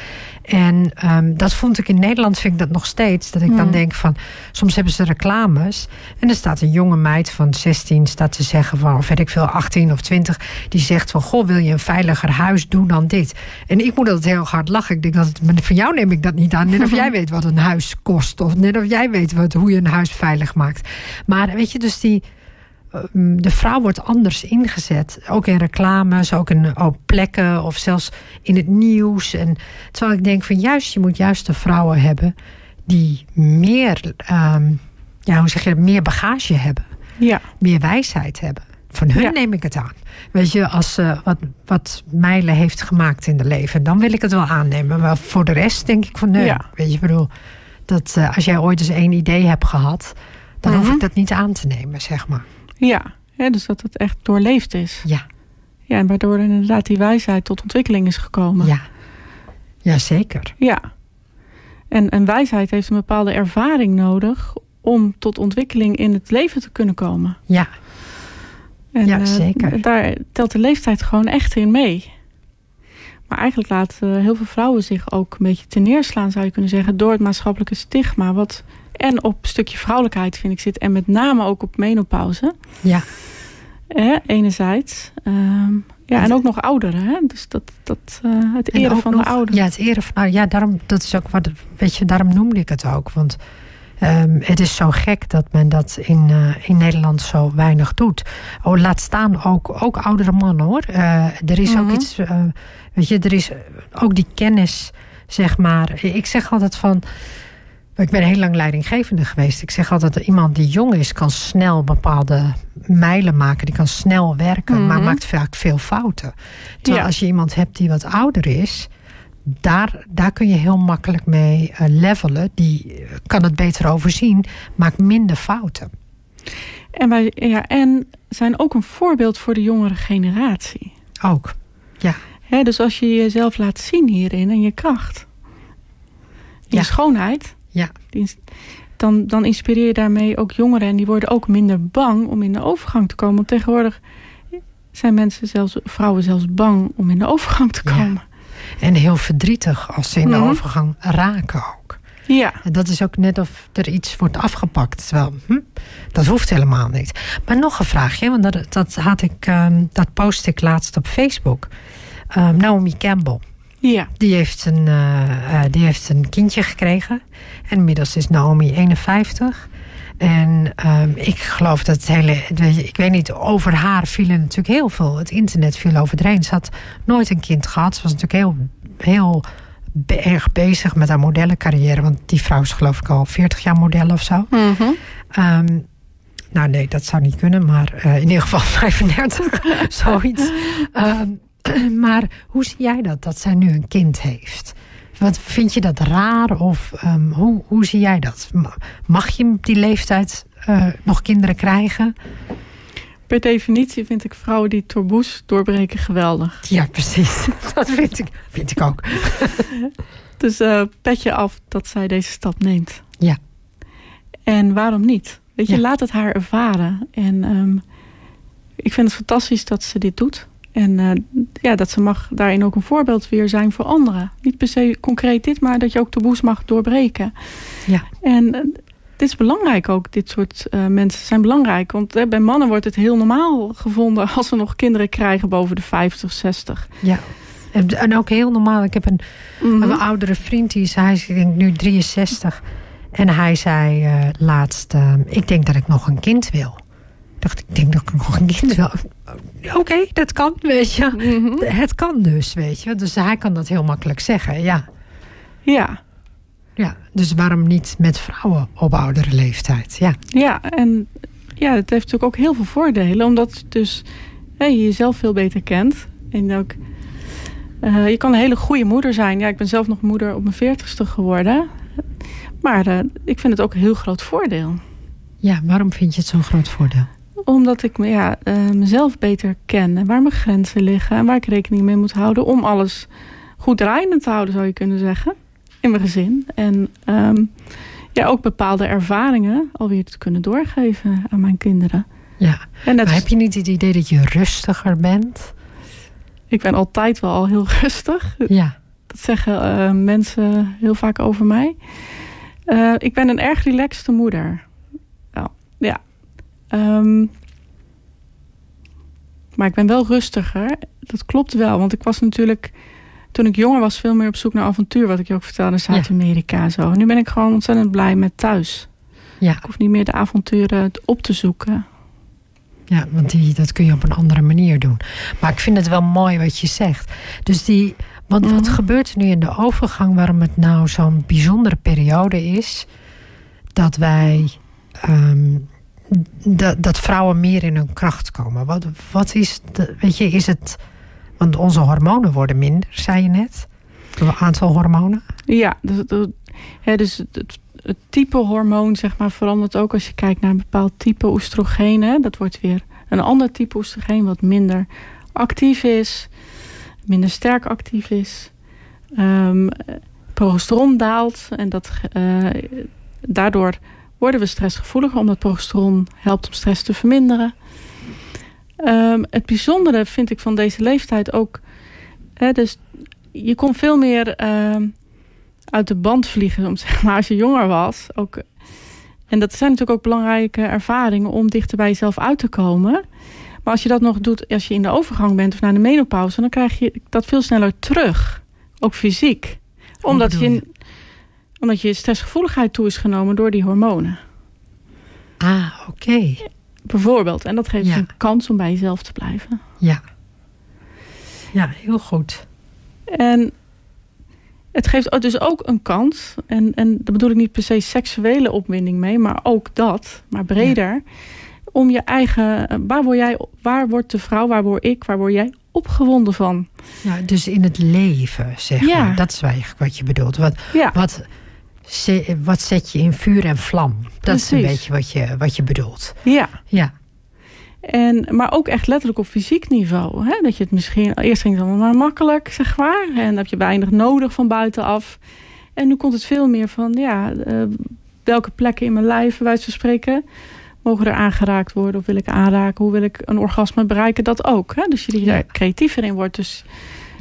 En ehm, dat vond ik in Nederland, vind ik dat nog steeds, dat ik dan Mhm. denk van, soms hebben ze reclames en er staat een jonge meid van 16 staat te zeggen van, of weet ik veel, 18 of 20, die zegt van, goh, wil je een veiliger huis, doe dan dit. En ik moet altijd heel hard lachen. Ik denk dat het, van jou neem ik dat niet aan. Net of jij weet wat een huis kost. Of net of jij weet wat, hoe je een huis veilig maakt. Maar weet je, dus die, de vrouw wordt anders ingezet. Ook in reclames, ook in op plekken of zelfs in het nieuws. En terwijl ik denk van juist, je moet juist de vrouwen hebben die meer, ehm, ja, hoe zeg je, meer bagage hebben. ja. Meer wijsheid hebben. Van hun Ja. neem ik het aan. Weet je, als ze wat, wat Meile heeft gemaakt in de leven, dan wil ik het wel aannemen. Maar voor de rest denk ik van nee. Ja. Weet je, ik bedoel, dat eh, als jij ooit eens één idee hebt gehad, dan hoef Mhm. ik dat niet aan te nemen, zeg maar. Ja. ja, dus dat het echt doorleefd is. Ja, Ja, en waardoor inderdaad die wijsheid tot ontwikkeling is gekomen. ja. Ja, zeker. Ja. En, en wijsheid heeft een bepaalde ervaring nodig om tot ontwikkeling in het leven te kunnen komen. Ja, En, Ja, eh, zeker. daar telt de leeftijd gewoon echt in mee. Maar eigenlijk laten heel veel vrouwen zich ook een beetje teneerslaan, zou je kunnen zeggen, door het maatschappelijke stigma. Wat en op een stukje vrouwelijkheid, vind ik, zit. En met name ook op menopauze. ja, Hè, enerzijds. Ehm, ja, en ook nog ouderen. Hè? Dus dat, dat, eh, het En eren van nog- de ouderen. Ja, het eren van nou, ja, daarom, dat is ook wat, weet je, daarom noemde ik het ook. Want ehm, het is zo gek dat men dat in, eh, in Nederland zo weinig doet. Oh, laat staan ook, ook oudere mannen hoor. Eh, er is ook Mhm. iets, weet je, er is ook die kennis, zeg maar. Ik zeg altijd van. Ik ben heel lang leidinggevende geweest. Ik zeg altijd dat iemand die jong is, kan snel bepaalde mijlen maken. Die kan snel werken, maar Mhm. maakt vaak veel fouten. Terwijl Ja. als je iemand hebt die wat ouder is, daar, daar kun je heel makkelijk mee eh, levelen. Die eh, kan het beter overzien, maakt minder fouten. En, wij, ja, en zijn ook een voorbeeld voor de jongere generatie. Ook. Ja, Dus als je jezelf laat zien hierin en je kracht, je Ja. schoonheid, ja, dan, dan inspireer je daarmee ook jongeren. En die worden ook minder bang om in de overgang te komen. Want tegenwoordig zijn mensen, zelfs vrouwen, zelfs bang om in de overgang te Ja. komen. en heel verdrietig als ze in de Mhm. overgang raken ook. Ja, En dat is ook net of er iets wordt afgepakt. Terwijl, hm, dat hoeft helemaal niet. Maar nog een vraagje, want dat, dat, had ik, ehm, dat post ik laatst op Facebook. Ehm, Naomi Campbell. ja, Die heeft, een, eh, eh, die heeft een kindje gekregen. En inmiddels is Naomi 51. En ehm, ik geloof dat het hele. Ik weet niet, over haar vielen natuurlijk heel veel. Het internet viel over heen. Ze had nooit een kind gehad. Ze was natuurlijk heel, heel erg bezig met haar modellencarrière. Want die vrouw is geloof ik al 40 jaar model of zo. Mhm. Ehm, nou nee, dat zou niet kunnen, maar eh, in ieder geval 35, zoiets. Ehm, maar hoe zie jij dat, dat zij nu een kind heeft? Wat vind je dat raar of ehm, hoe, hoe zie jij dat? Ma- Mag je op die leeftijd eh, nog kinderen krijgen? per definitie vind ik vrouwen die het taboes doorbreken geweldig. Ja, precies. Dat vind ik, vind ik ook. Dus eh petje af dat zij deze stap neemt. Ja. En waarom niet? Weet je, Ja. laat het haar ervaren. En ehm, ik vind het fantastisch dat ze dit doet. En eh, ja, dat ze mag daarin ook een voorbeeld weer zijn voor anderen. Niet per se concreet dit, maar dat je ook taboes mag doorbreken. Ja. En eh, dit is belangrijk ook. Dit soort eh, mensen zijn belangrijk. Want bij mannen wordt het heel normaal gevonden als ze nog kinderen krijgen boven de 50, 60. Ja. En, ook heel normaal. Ik heb een, Mhm. Een oudere vriend, die is, hij is ik denk nu 63. En hij zei laatst, eh, ik denk dat ik nog een kind wil. Dacht, ik denk dat ik nog een kind wil. Oké, dat kan, weet je. Mhm. Het kan dus, weet je. Dus hij kan dat heel makkelijk zeggen, ja. Ja. ja. Dus waarom niet met vrouwen op oudere leeftijd? Ja, Ja, en ja, het heeft natuurlijk ook heel veel voordelen. Omdat dus hè, je jezelf veel beter kent. En ook, eh, je kan een hele goede moeder zijn. Ja, ik ben zelf nog moeder op mijn veertigste geworden. Maar eh, ik vind het ook een heel groot voordeel. ja waarom vind je het zo'n groot voordeel? Omdat ik me, ja, eh, mezelf beter ken. En waar mijn grenzen liggen. En waar ik rekening mee moet houden. Om alles goed draaiende te houden, zou je kunnen zeggen. In mijn gezin. En ehm, ja, ook bepaalde ervaringen alweer te kunnen doorgeven aan mijn kinderen. Ja, En maar heb je niet het idee dat je rustiger bent? Ik ben altijd wel al heel rustig. Ja, Dat zeggen eh, mensen heel vaak over mij. Eh, ik ben een erg relaxte moeder. Nou, ja. Ehm, maar ik ben wel rustiger. Dat klopt wel. Want ik was natuurlijk... Toen ik jonger was, veel meer op zoek naar avontuur. Wat ik je ook vertelde in Zuid-Amerika. Zo. Nu ben ik gewoon ontzettend blij met thuis. ja. Ik hoef niet meer de avonturen op te zoeken. Ja, want die, dat kun je op een andere manier doen. Maar ik vind het wel mooi wat je zegt. Dus die, want wat Mhm. gebeurt er nu in de overgang waarom het nou zo'n bijzondere periode is? Dat wij, ehm, dat, dat vrouwen meer in hun kracht komen. Wat, wat is, de, weet je, is het, want onze hormonen worden minder, zei je net. Een aantal hormonen. Ja, dus, dus het, type hormoon zeg maar, verandert ook als je kijkt naar een bepaald type oestrogeen. Hè. Dat wordt weer een ander type oestrogeen wat minder actief is, minder sterk actief is. Ehm, progesteron daalt. En dat, uh, daardoor worden we stressgevoeliger, omdat progesteron helpt om stress te verminderen. Um, het bijzondere vind ik van deze leeftijd ook. Hè, dus je kon veel meer uh, uit de band vliegen, om, zeg maar, als je jonger was. Ook, en dat zijn natuurlijk ook belangrijke ervaringen om dichter bij jezelf uit te komen. Maar als je dat nog doet als je in de overgang bent of naar de menopauze, dan krijg je dat veel sneller terug. Ook fysiek. Omdat je, omdat je stressgevoeligheid toe is genomen door die hormonen. Ah, oké. Bijvoorbeeld. En dat geeft ja. een kans om bij jezelf te blijven. Ja. Ja, heel goed. En het geeft dus ook een kans. En, en daar bedoel ik niet per se seksuele opwinding mee, maar ook dat, maar breder. Om je eigen. Waar, word jij, waar wordt de vrouw, waar word ik, waar word jij opgewonden van? Ja, dus in het leven, zeg ja. maar. Dat is eigenlijk wat je bedoelt. Wat, ja. wat, wat zet je in vuur en vlam? Dat Precies. is een beetje wat je, wat je bedoelt. Ja. ja. En, maar ook echt letterlijk op fysiek niveau. Hè? Dat je het misschien... Eerst ging het allemaal maar makkelijk, zeg maar. En dan heb je weinig nodig van buitenaf. En nu komt het veel meer van... Ja, uh, welke plekken in mijn lijf, wijze van spreken... mogen er aangeraakt worden? Of wil ik aanraken? Hoe wil ik een orgasme bereiken? Dat ook. Hè? Dus je er creatiever in wordt. Dus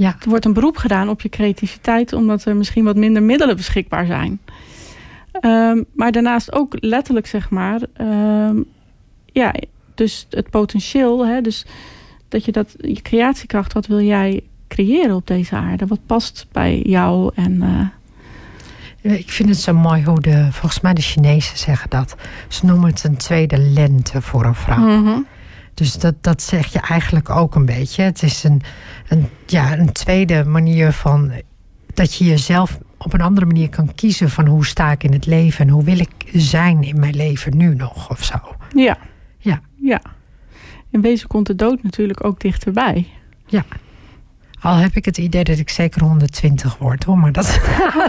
ja. er wordt een beroep gedaan op je creativiteit... omdat er misschien wat minder middelen beschikbaar zijn. Um, maar daarnaast ook letterlijk, zeg maar... Um, ja, dus het potentieel, hè, dus dat je dat, je creatiekracht, wat wil jij creëren op deze aarde? Wat past bij jou en... Uh... Ik vind het zo mooi hoe de, volgens mij de Chinezen zeggen dat. Ze noemen het een tweede lente voor een vrouw. Mm Dus dat, dat zeg je eigenlijk ook een beetje. Het is een, een, ja, een tweede manier van dat je jezelf op een andere manier kan kiezen van hoe sta ik in het leven en hoe wil ik zijn in mijn leven nu nog of zo. Ja. Ja. Ja. In wezen komt de dood natuurlijk ook dichterbij. Ja. Al heb ik het idee dat ik zeker 120 word hoor, maar dat.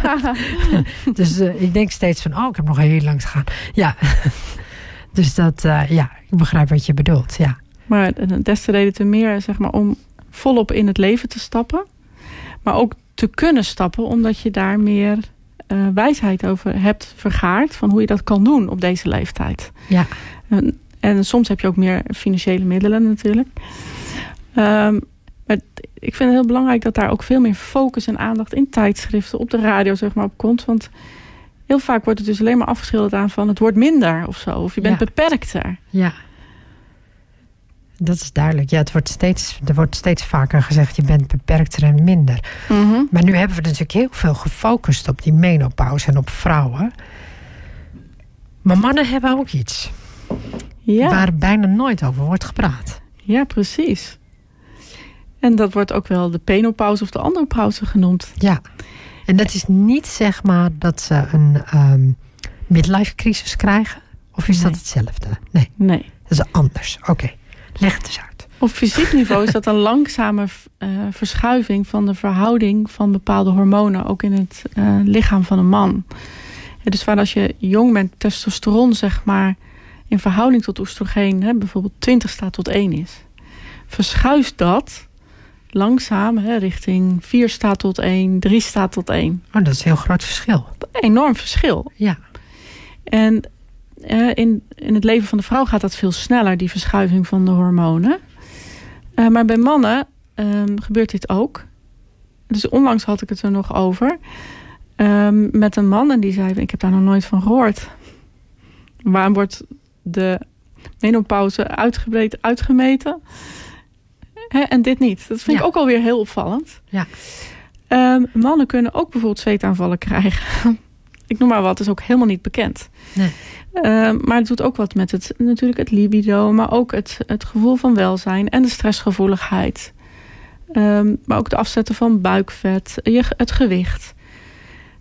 dus uh, ik denk steeds van, oh, ik heb nog heel lang te gaan. Ja. Dus dat, uh, ja, ik begrijp wat je bedoelt, ja. Maar des te reden te meer, zeg maar, om volop in het leven te stappen. Maar ook te kunnen stappen, omdat je daar meer uh, wijsheid over hebt vergaard. Van hoe je dat kan doen op deze leeftijd. Ja. En soms heb je ook meer financiële middelen natuurlijk. Um, maar ik vind het heel belangrijk dat daar ook veel meer focus en aandacht in tijdschriften, op de radio zeg maar, op komt. Want heel vaak wordt het dus alleen maar afgeschilderd aan van het wordt minder of zo. Of je bent ja. beperkter. Ja. Dat is duidelijk. Ja, het wordt steeds, er wordt steeds vaker gezegd... je bent beperkter en minder. Mm -hmm. Maar nu hebben we natuurlijk heel veel gefocust... op die menopauze en op vrouwen. Maar mannen hebben ook iets ja. waar bijna nooit over wordt gepraat. Ja, precies. En dat wordt ook wel de penopauze of de andropauze genoemd. Ja, en dat is niet zeg maar dat ze een um, midlife crisis krijgen? Of is nee. dat hetzelfde? Nee. Nee. Dat is anders. Oké, okay. leg het eens uit. Op fysiek niveau is dat een langzame uh, verschuiving van de verhouding van bepaalde hormonen, ook in het uh, lichaam van een man. Ja, dus waar als je jong bent, testosteron zeg maar in verhouding tot oestrogeen hè, bijvoorbeeld 20 staat tot 1 is, verschuift dat langzaam hè, richting 4 staat tot 1, 3 staat tot 1. Oh, dat is een heel groot verschil. Een enorm verschil. Ja. En uh, in, in het leven van de vrouw gaat dat veel sneller, die verschuiving van de hormonen. Uh, maar bij mannen um, gebeurt dit ook. Dus onlangs had ik het er nog over. Um, met een man en die zei, ik heb daar nog nooit van gehoord. Waarom wordt de menopauze uitgebreid uitgemeten. Hè, en dit niet. Dat vind ja. ik ook alweer heel opvallend. Ja. Um, mannen kunnen ook bijvoorbeeld zweetaanvallen krijgen. ik noem maar wat, is ook helemaal niet bekend. Nee. Um, maar het doet ook wat met het, natuurlijk het libido, maar ook het, het gevoel van welzijn en de stressgevoeligheid. Um, maar ook de afzetten van buikvet, je, het gewicht.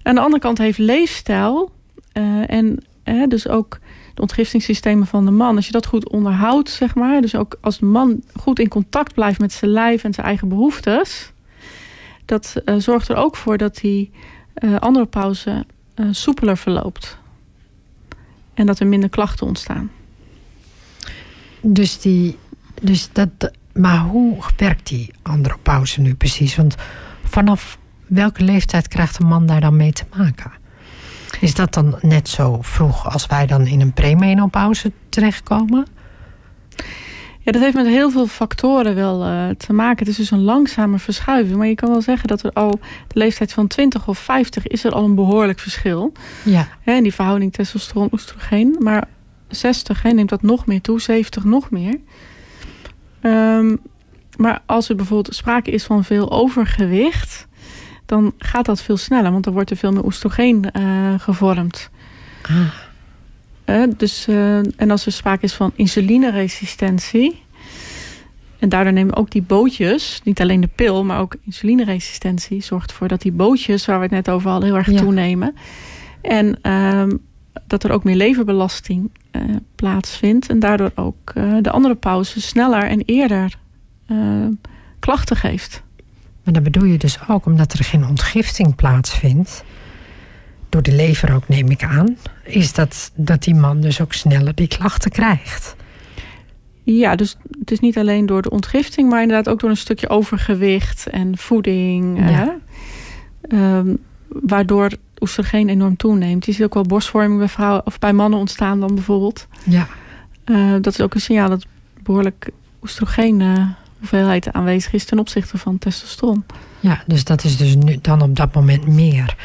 Aan de andere kant heeft leefstijl uh, en uh, dus ook de ontgiftingssystemen van de man. Als je dat goed onderhoudt, zeg maar. Dus ook als de man goed in contact blijft met zijn lijf en zijn eigen behoeftes. Dat uh, zorgt er ook voor dat die uh, andropauze uh, soepeler verloopt. En dat er minder klachten ontstaan. Dus die. Dus dat, maar hoe werkt die andropauze nu precies? Want vanaf welke leeftijd krijgt een man daar dan mee te maken? Is dat dan net zo vroeg als wij dan in een premenopauze terechtkomen? Ja, dat heeft met heel veel factoren wel uh, te maken. Het is dus een langzame verschuiving. Maar je kan wel zeggen dat er al de leeftijd van 20 of 50 is er al een behoorlijk verschil. Ja. Hè, in die verhouding testosteron-oestrogeen. Maar 60 hè, neemt dat nog meer toe, 70 nog meer. Um, maar als er bijvoorbeeld sprake is van veel overgewicht, dan gaat dat veel sneller, want dan wordt er veel meer oestrogeen uh, gevormd. Ah. Uh, dus, uh, en als er sprake is van insulineresistentie, en daardoor nemen ook die bootjes, niet alleen de pil, maar ook insulineresistentie, zorgt ervoor dat die bootjes, waar we het net over hadden, heel erg ja. toenemen. En um, dat er ook meer leverbelasting plaatsvindt. En daardoor ook de andere pauze sneller en eerder klachten geeft. Maar dan bedoel je dus ook omdat er geen ontgifting plaatsvindt, door de lever ook neem ik aan, is dat, dat die man dus ook sneller die klachten krijgt. Ja, dus het is niet alleen door de ontgifting, maar inderdaad ook door een stukje overgewicht en voeding. Ja. Um, waardoor oestrogeen enorm toeneemt. Je ziet ook wel borstvorming bij vrouwen of bij mannen ontstaan dan bijvoorbeeld. Ja. Uh, dat is ook een signaal dat behoorlijk oestrogeen hoeveelheid aanwezig is ten opzichte van testosteron. Ja, dus dat is dus nu dan op dat moment meer.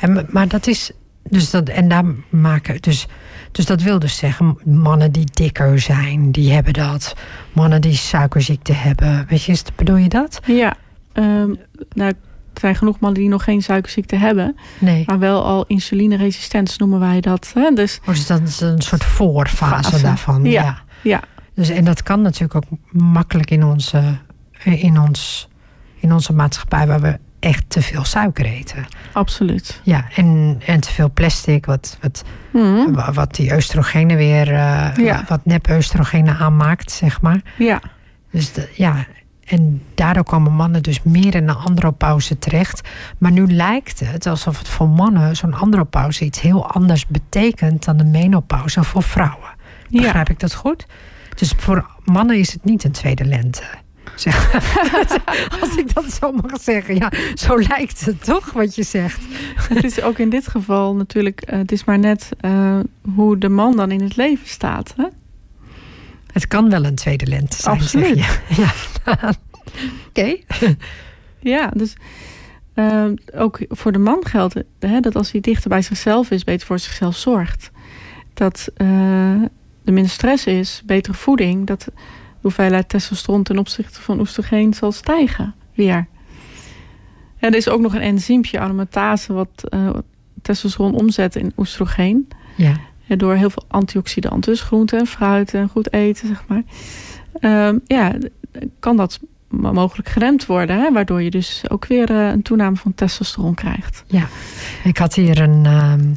En, maar dat is. Dus dat, en daar maken. Dus, dus dat wil dus zeggen, mannen die dikker zijn, die hebben dat. Mannen die suikerziekte hebben. Weet je, bedoel je dat? Ja. Um, nou, er zijn genoeg mannen die nog geen suikerziekte hebben. Nee. Maar wel al insulineresistent noemen wij dat. Hè? Dus, oh, dus dat is een soort voorfase fase. daarvan. Ja. ja. ja. Dus, en dat kan natuurlijk ook makkelijk in onze, in, ons, in onze maatschappij... waar we echt te veel suiker eten. Absoluut. Ja, en, en te veel plastic, wat, wat, mm. wat die oestrogenen weer... Uh, ja. wat nep-oestrogenen aanmaakt, zeg maar. Ja. Dus de, ja, en daardoor komen mannen dus meer in een andropauze terecht. Maar nu lijkt het alsof het voor mannen zo'n andropauze iets heel anders betekent dan de menopauze voor vrouwen. Begrijp ja. ik dat goed? Dus voor mannen is het niet een tweede lente. Zeg. Als ik dat zo mag zeggen. Ja, zo lijkt het toch wat je zegt. Het is ook in dit geval natuurlijk... Uh, het is maar net uh, hoe de man dan in het leven staat. Hè? Het kan wel een tweede lente zijn. Absoluut. Zeg je. Ja. Oké. Ja, dus uh, ook voor de man geldt hè, dat als hij dichter bij zichzelf is... beter voor zichzelf zorgt. Dat er minder stress is, betere voeding... dat de hoeveelheid testosteron ten opzichte van oestrogeen zal stijgen weer. En er is ook nog een enzympje, aromatase... wat uh, testosteron omzet in oestrogeen. Ja. ja. door heel veel antioxidanten, dus groenten en fruit en goed eten, zeg maar. Um, ja, kan dat mogelijk geremd worden... Hè? waardoor je dus ook weer uh, een toename van testosteron krijgt. Ja, ik had hier een... Um,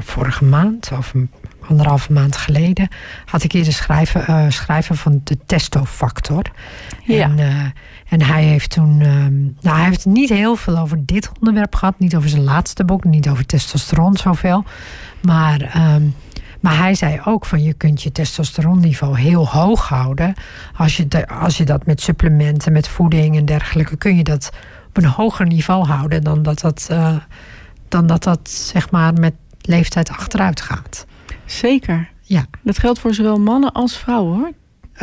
vorige maand, of een anderhalve maand geleden... had ik hier de schrijven, uh, schrijven van de testofactor. Ja. En, uh, en hij heeft toen... Um, nou, hij heeft niet heel veel over dit onderwerp gehad. Niet over zijn laatste boek, niet over testosteron zoveel. Maar... Um, maar hij zei ook van je kunt je testosteronniveau heel hoog houden. Als je, de, als je dat met supplementen, met voeding en dergelijke... kun je dat op een hoger niveau houden dan dat dat, uh, dan dat, dat zeg maar met leeftijd achteruit gaat. Zeker. Ja. Dat geldt voor zowel mannen als vrouwen hoor.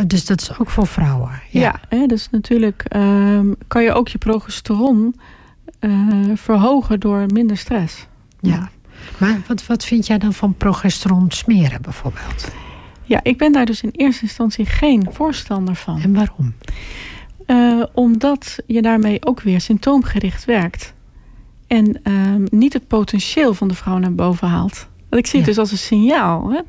Dus dat is ook voor vrouwen? Ja, ja hè, dus natuurlijk um, kan je ook je progesteron uh, verhogen door minder stress. Ja. Maar wat, wat vind jij dan van progesteron smeren bijvoorbeeld? Ja, ik ben daar dus in eerste instantie geen voorstander van. En waarom? Uh, omdat je daarmee ook weer symptoomgericht werkt. En uh, niet het potentieel van de vrouw naar boven haalt. Want ik zie het ja. dus als een signaal. Hè?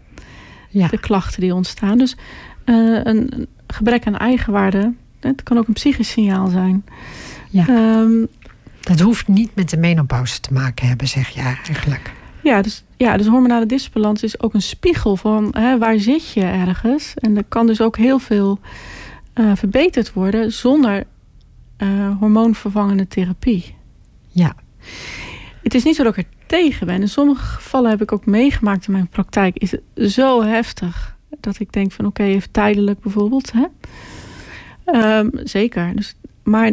Ja. De klachten die ontstaan. Dus uh, een gebrek aan eigenwaarde. Het kan ook een psychisch signaal zijn. Ja. Um, dat hoeft niet met de menopauze te maken hebben, zeg je eigenlijk. Ja, dus, ja, dus hormonale disbalans is ook een spiegel van hè, waar zit je ergens. En er kan dus ook heel veel uh, verbeterd worden zonder uh, hormoonvervangende therapie. Ja. Het is niet zo dat ik er tegen ben. In sommige gevallen heb ik ook meegemaakt in mijn praktijk. Is het zo heftig dat ik denk van oké, even tijdelijk bijvoorbeeld. Hè? Um, zeker. Dus, maar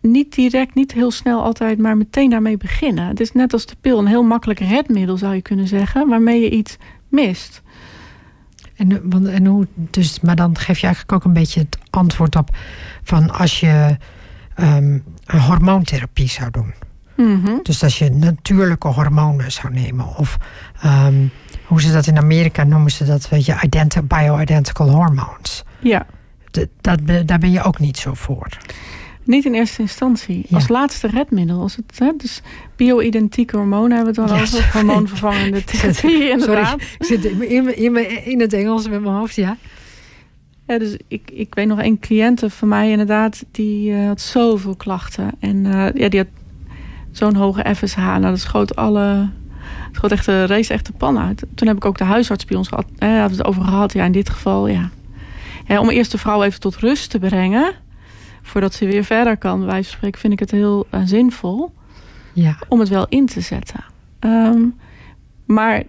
niet direct, niet heel snel altijd, maar meteen daarmee beginnen. Het is net als de pil, een heel makkelijk redmiddel zou je kunnen zeggen, waarmee je iets mist. En, en hoe, dus, maar dan geef je eigenlijk ook een beetje het antwoord op van als je um, een hormoontherapie zou doen. Mhm. Dus als je natuurlijke hormonen zou nemen. Of um, hoe ze dat in Amerika noemen ze dat, weet je, bioidentical hormones. Ja. dat, daar ben je ook niet zo voor. Niet in eerste instantie. Als laatste redmiddel. Als het, hè, dus bio-identieke hormonen hebben we het al yes. over. Hormoonvervangende therapie, inderdaad. Sorry, ik zit in, in, in, het Engels met mijn hoofd, ja. Ja, dus ik, ik weet nog één cliënte van mij inderdaad, die uh, had zoveel klachten. En uh, ja, die had zo'n hoge FSH. Nou, dat schoot alle... Het schoot echt de race echt de pan uit. Toen heb ik ook de huisarts bij ons gehad. Eh, hebben we het over gehad. Ja, in dit geval, ja. ja. Om eerst de vrouw even tot rust te brengen. Voordat ze weer verder kan, van spreken, vind ik het heel uh, zinvol. Ja. Om het wel in te zetten. Um, maar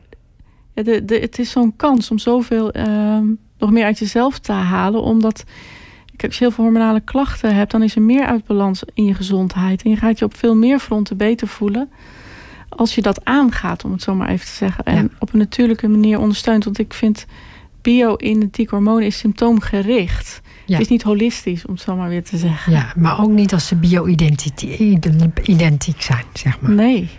de, de, het is zo'n kans om zoveel um, nog meer uit jezelf te halen. Omdat als je heel veel hormonale klachten hebt, dan is er meer uitbalans in je gezondheid. En je gaat je op veel meer fronten beter voelen. Als je dat aangaat, om het zo maar even te zeggen. En ja. op een natuurlijke manier ondersteunt. Want ik vind bio-identiek hormonen is symptoomgericht. Ja. Het is niet holistisch, om het zo maar weer te zeggen. Ja, maar ook niet als ze bio-identiek zijn, zeg maar. Nee.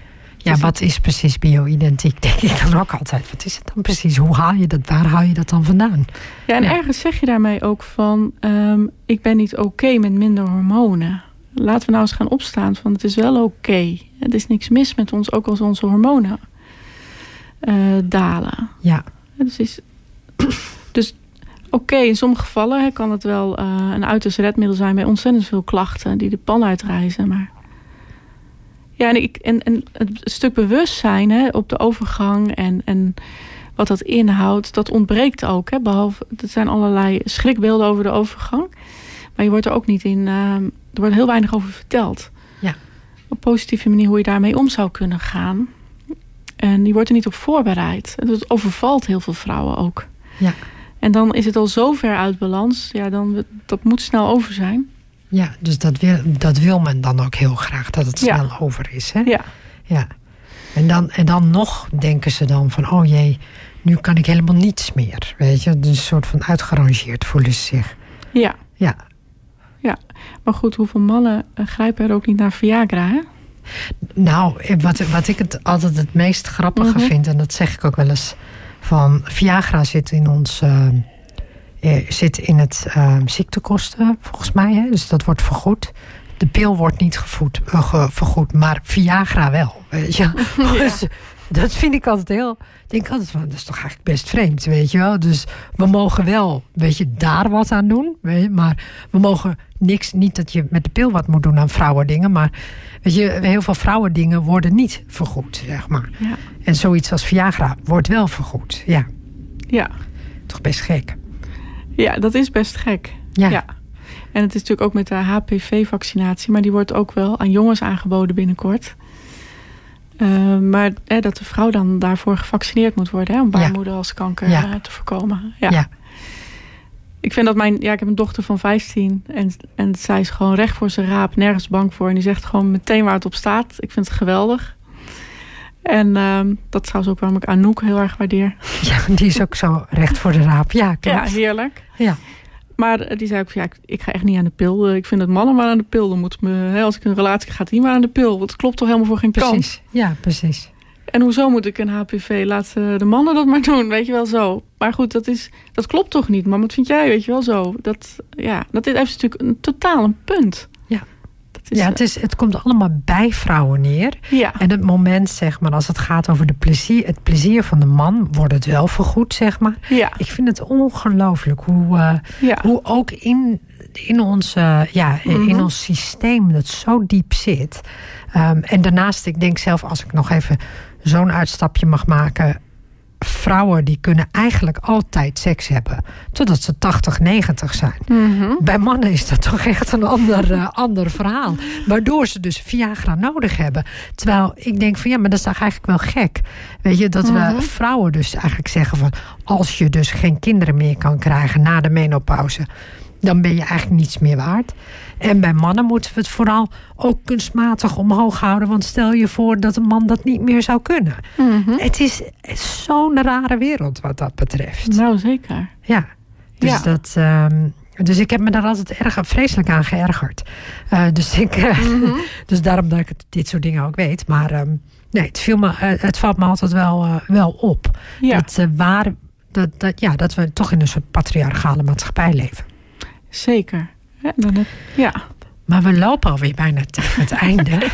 Ja, wat is precies bio-identiek? Denk ik dan ook altijd. Wat is het dan precies? Hoe haal je dat? Waar haal je dat dan vandaan? Ja, en ja. ergens zeg je daarmee ook van... Um, ik ben niet oké okay met minder hormonen. Laten we nou eens gaan opstaan van het is wel oké. Okay. Er is niks mis met ons, ook als onze hormonen uh, dalen. Ja. Dus, is, dus oké, okay, in sommige gevallen hè, kan het wel uh, een uiterst redmiddel zijn... bij ontzettend veel klachten die de pan uitreizen, maar... Ja, en, ik, en, en het stuk bewustzijn hè, op de overgang en, en wat dat inhoudt, dat ontbreekt ook. Hè, behalve, er zijn allerlei schrikbeelden over de overgang. Maar je wordt er ook niet in, uh, er wordt heel weinig over verteld. Ja. Op positieve manier hoe je daarmee om zou kunnen gaan. En die wordt er niet op voorbereid. Het overvalt heel veel vrouwen ook. Ja. En dan is het al zo ver uit balans. Ja, dan, dat moet snel over zijn. Ja, dus dat wil, dat wil men dan ook heel graag, dat het snel ja. over is. Hè? Ja. ja. En, dan, en dan nog denken ze dan van, oh jee, nu kan ik helemaal niets meer. Weet je, dus een soort van uitgerangeerd voelen ze zich. Ja. Ja. Ja, maar goed, hoeveel mannen uh, grijpen er ook niet naar Viagra, hè? Nou, wat, wat ik het altijd het meest grappige Mhm. vind, en dat zeg ik ook wel eens, van Viagra zit in ons... Uh, zit in het uh, ziektekosten, volgens mij. Hè? Dus dat wordt vergoed. De pil wordt niet gevoed, uh, ge, vergoed, maar Viagra wel. Weet je? Ja. Dus, dat vind ik altijd heel... Ik denk altijd van, dat is toch eigenlijk best vreemd, weet je wel. Dus we mogen wel, weet je, daar wat aan doen. Weet je, maar we mogen niks, niet dat je met de pil wat moet doen aan vrouwendingen. Maar weet je, heel veel vrouwendingen worden niet vergoed, zeg maar. Ja. En zoiets als Viagra wordt wel vergoed, ja. Ja. Toch best gek. Ja, dat is best gek. Ja. ja. En het is natuurlijk ook met de HPV-vaccinatie, maar die wordt ook wel aan jongens aangeboden binnenkort. Uh, maar eh, dat de vrouw dan daarvoor gevaccineerd moet worden hè, om baarmoederhalskanker Ja. uh, te voorkomen. Ja. Ja. Ik vind dat mijn, ja, ik heb een dochter van 15 en, en zij is gewoon recht voor zijn raap, nergens bang voor. En die zegt gewoon meteen waar het op staat. Ik vind het geweldig. En uh, dat is trouwens ook waarom ik Anouk heel erg waardeer. Ja, die is ook zo recht voor de raap. Ja, klopt. Ja, heerlijk. Ja. Maar die zei ook, ja, ik, ga echt niet aan de pil. Ik vind het mannen maar aan de pil. Dan moet me, hè, als ik een relatie ga, gaat die maar aan de pil. Het klopt toch helemaal voor geen precies. Precies, ja, precies. En hoezo moet ik een HPV? Laat de mannen dat maar doen, weet je wel zo. Maar goed, dat, is, dat klopt toch niet? Maar wat vind jij, weet je wel zo? Dat, ja, dat is natuurlijk een totaal een punt. Ja. Het, is, het komt allemaal bij vrouwen neer. Ja. En het moment, zeg maar, als het gaat over de plezier, het plezier van de man, wordt het wel vergoed, zeg maar. Ja. Ik vind het ongelooflijk hoe, uh, ja. hoe ook in, in, ons, uh, ja, mm -hmm. in ons systeem dat zo diep zit. Um, en daarnaast, ik denk zelf, als ik nog even zo'n uitstapje mag maken vrouwen die kunnen eigenlijk altijd seks hebben. Totdat ze 80, 90 zijn. Mm -hmm. Bij mannen is dat toch echt een ander, uh, ander verhaal. Waardoor ze dus Viagra nodig hebben. Terwijl ik denk van ja, maar dat is toch eigenlijk wel gek. Weet je, dat mm -hmm. we vrouwen dus eigenlijk zeggen van... als je dus geen kinderen meer kan krijgen na de menopauze... Dan ben je eigenlijk niets meer waard. En bij mannen moeten we het vooral ook kunstmatig omhoog houden. Want stel je voor dat een man dat niet meer zou kunnen. Mhm. Het is zo'n rare wereld wat dat betreft. Nou, zeker. Ja, dus, Ja. dat, ehm, dus ik heb me daar altijd erg vreselijk aan geërgerd. Eh, dus, ik, eh, Mhm. dus daarom dat ik dit soort dingen ook weet. Maar ehm, nee, het, viel me, eh, het valt me altijd wel, wel op. Ja, Dat, waar, dat, dat, ja, dat we toch in een soort patriarchale maatschappij leven. Zeker. Ja, dan ja. Maar we lopen alweer bijna tegen het einde.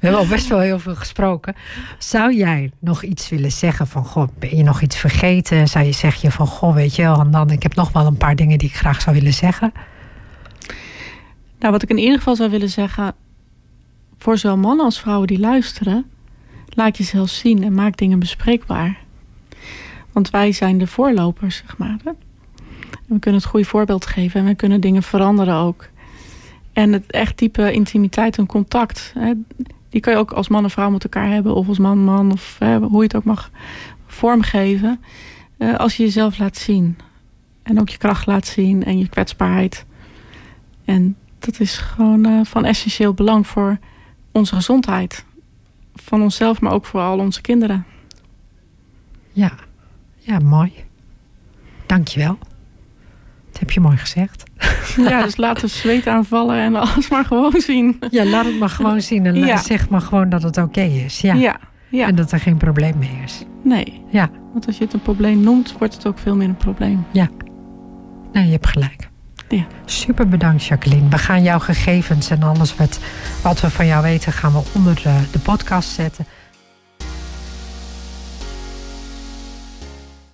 We hebben al best wel heel veel gesproken. Zou jij nog iets willen zeggen van... Goh, ben je nog iets vergeten? Zou je zeggen van... Goh, weet je wel, en dan, ik heb nog wel een paar dingen die ik graag zou willen zeggen. Nou, wat ik in ieder geval zou willen zeggen... voor zowel mannen als vrouwen die luisteren... laat jezelf zien en maak dingen bespreekbaar. Want wij zijn de voorlopers, zeg maar. We kunnen het goede voorbeeld geven en we kunnen dingen veranderen ook. En het echt diepe intimiteit en contact... Hè, die kan je ook als man en vrouw met elkaar hebben... of als man man, of hè, hoe je het ook mag vormgeven... eh, als je jezelf laat zien. En ook je kracht laat zien en je kwetsbaarheid... En dat is gewoon eh, van essentieel belang voor onze gezondheid. Van onszelf, maar ook voor al onze kinderen. Ja, ja mooi. Dankjewel. Dat heb je mooi gezegd. Ja, dus laten we zweet aanvallen en alles maar gewoon zien. Ja, laat het maar gewoon zien. En Ja. zeg maar gewoon dat het oké is. Ja. Ja, ja. En dat er geen probleem mee is. Nee, Ja, want als je het een probleem noemt, wordt het ook veel meer een probleem. nee, je hebt gelijk. Ja. Super bedankt, Jacqueline. We gaan jouw gegevens en alles wat, wat we van jou weten, gaan we onder de, de podcast zetten.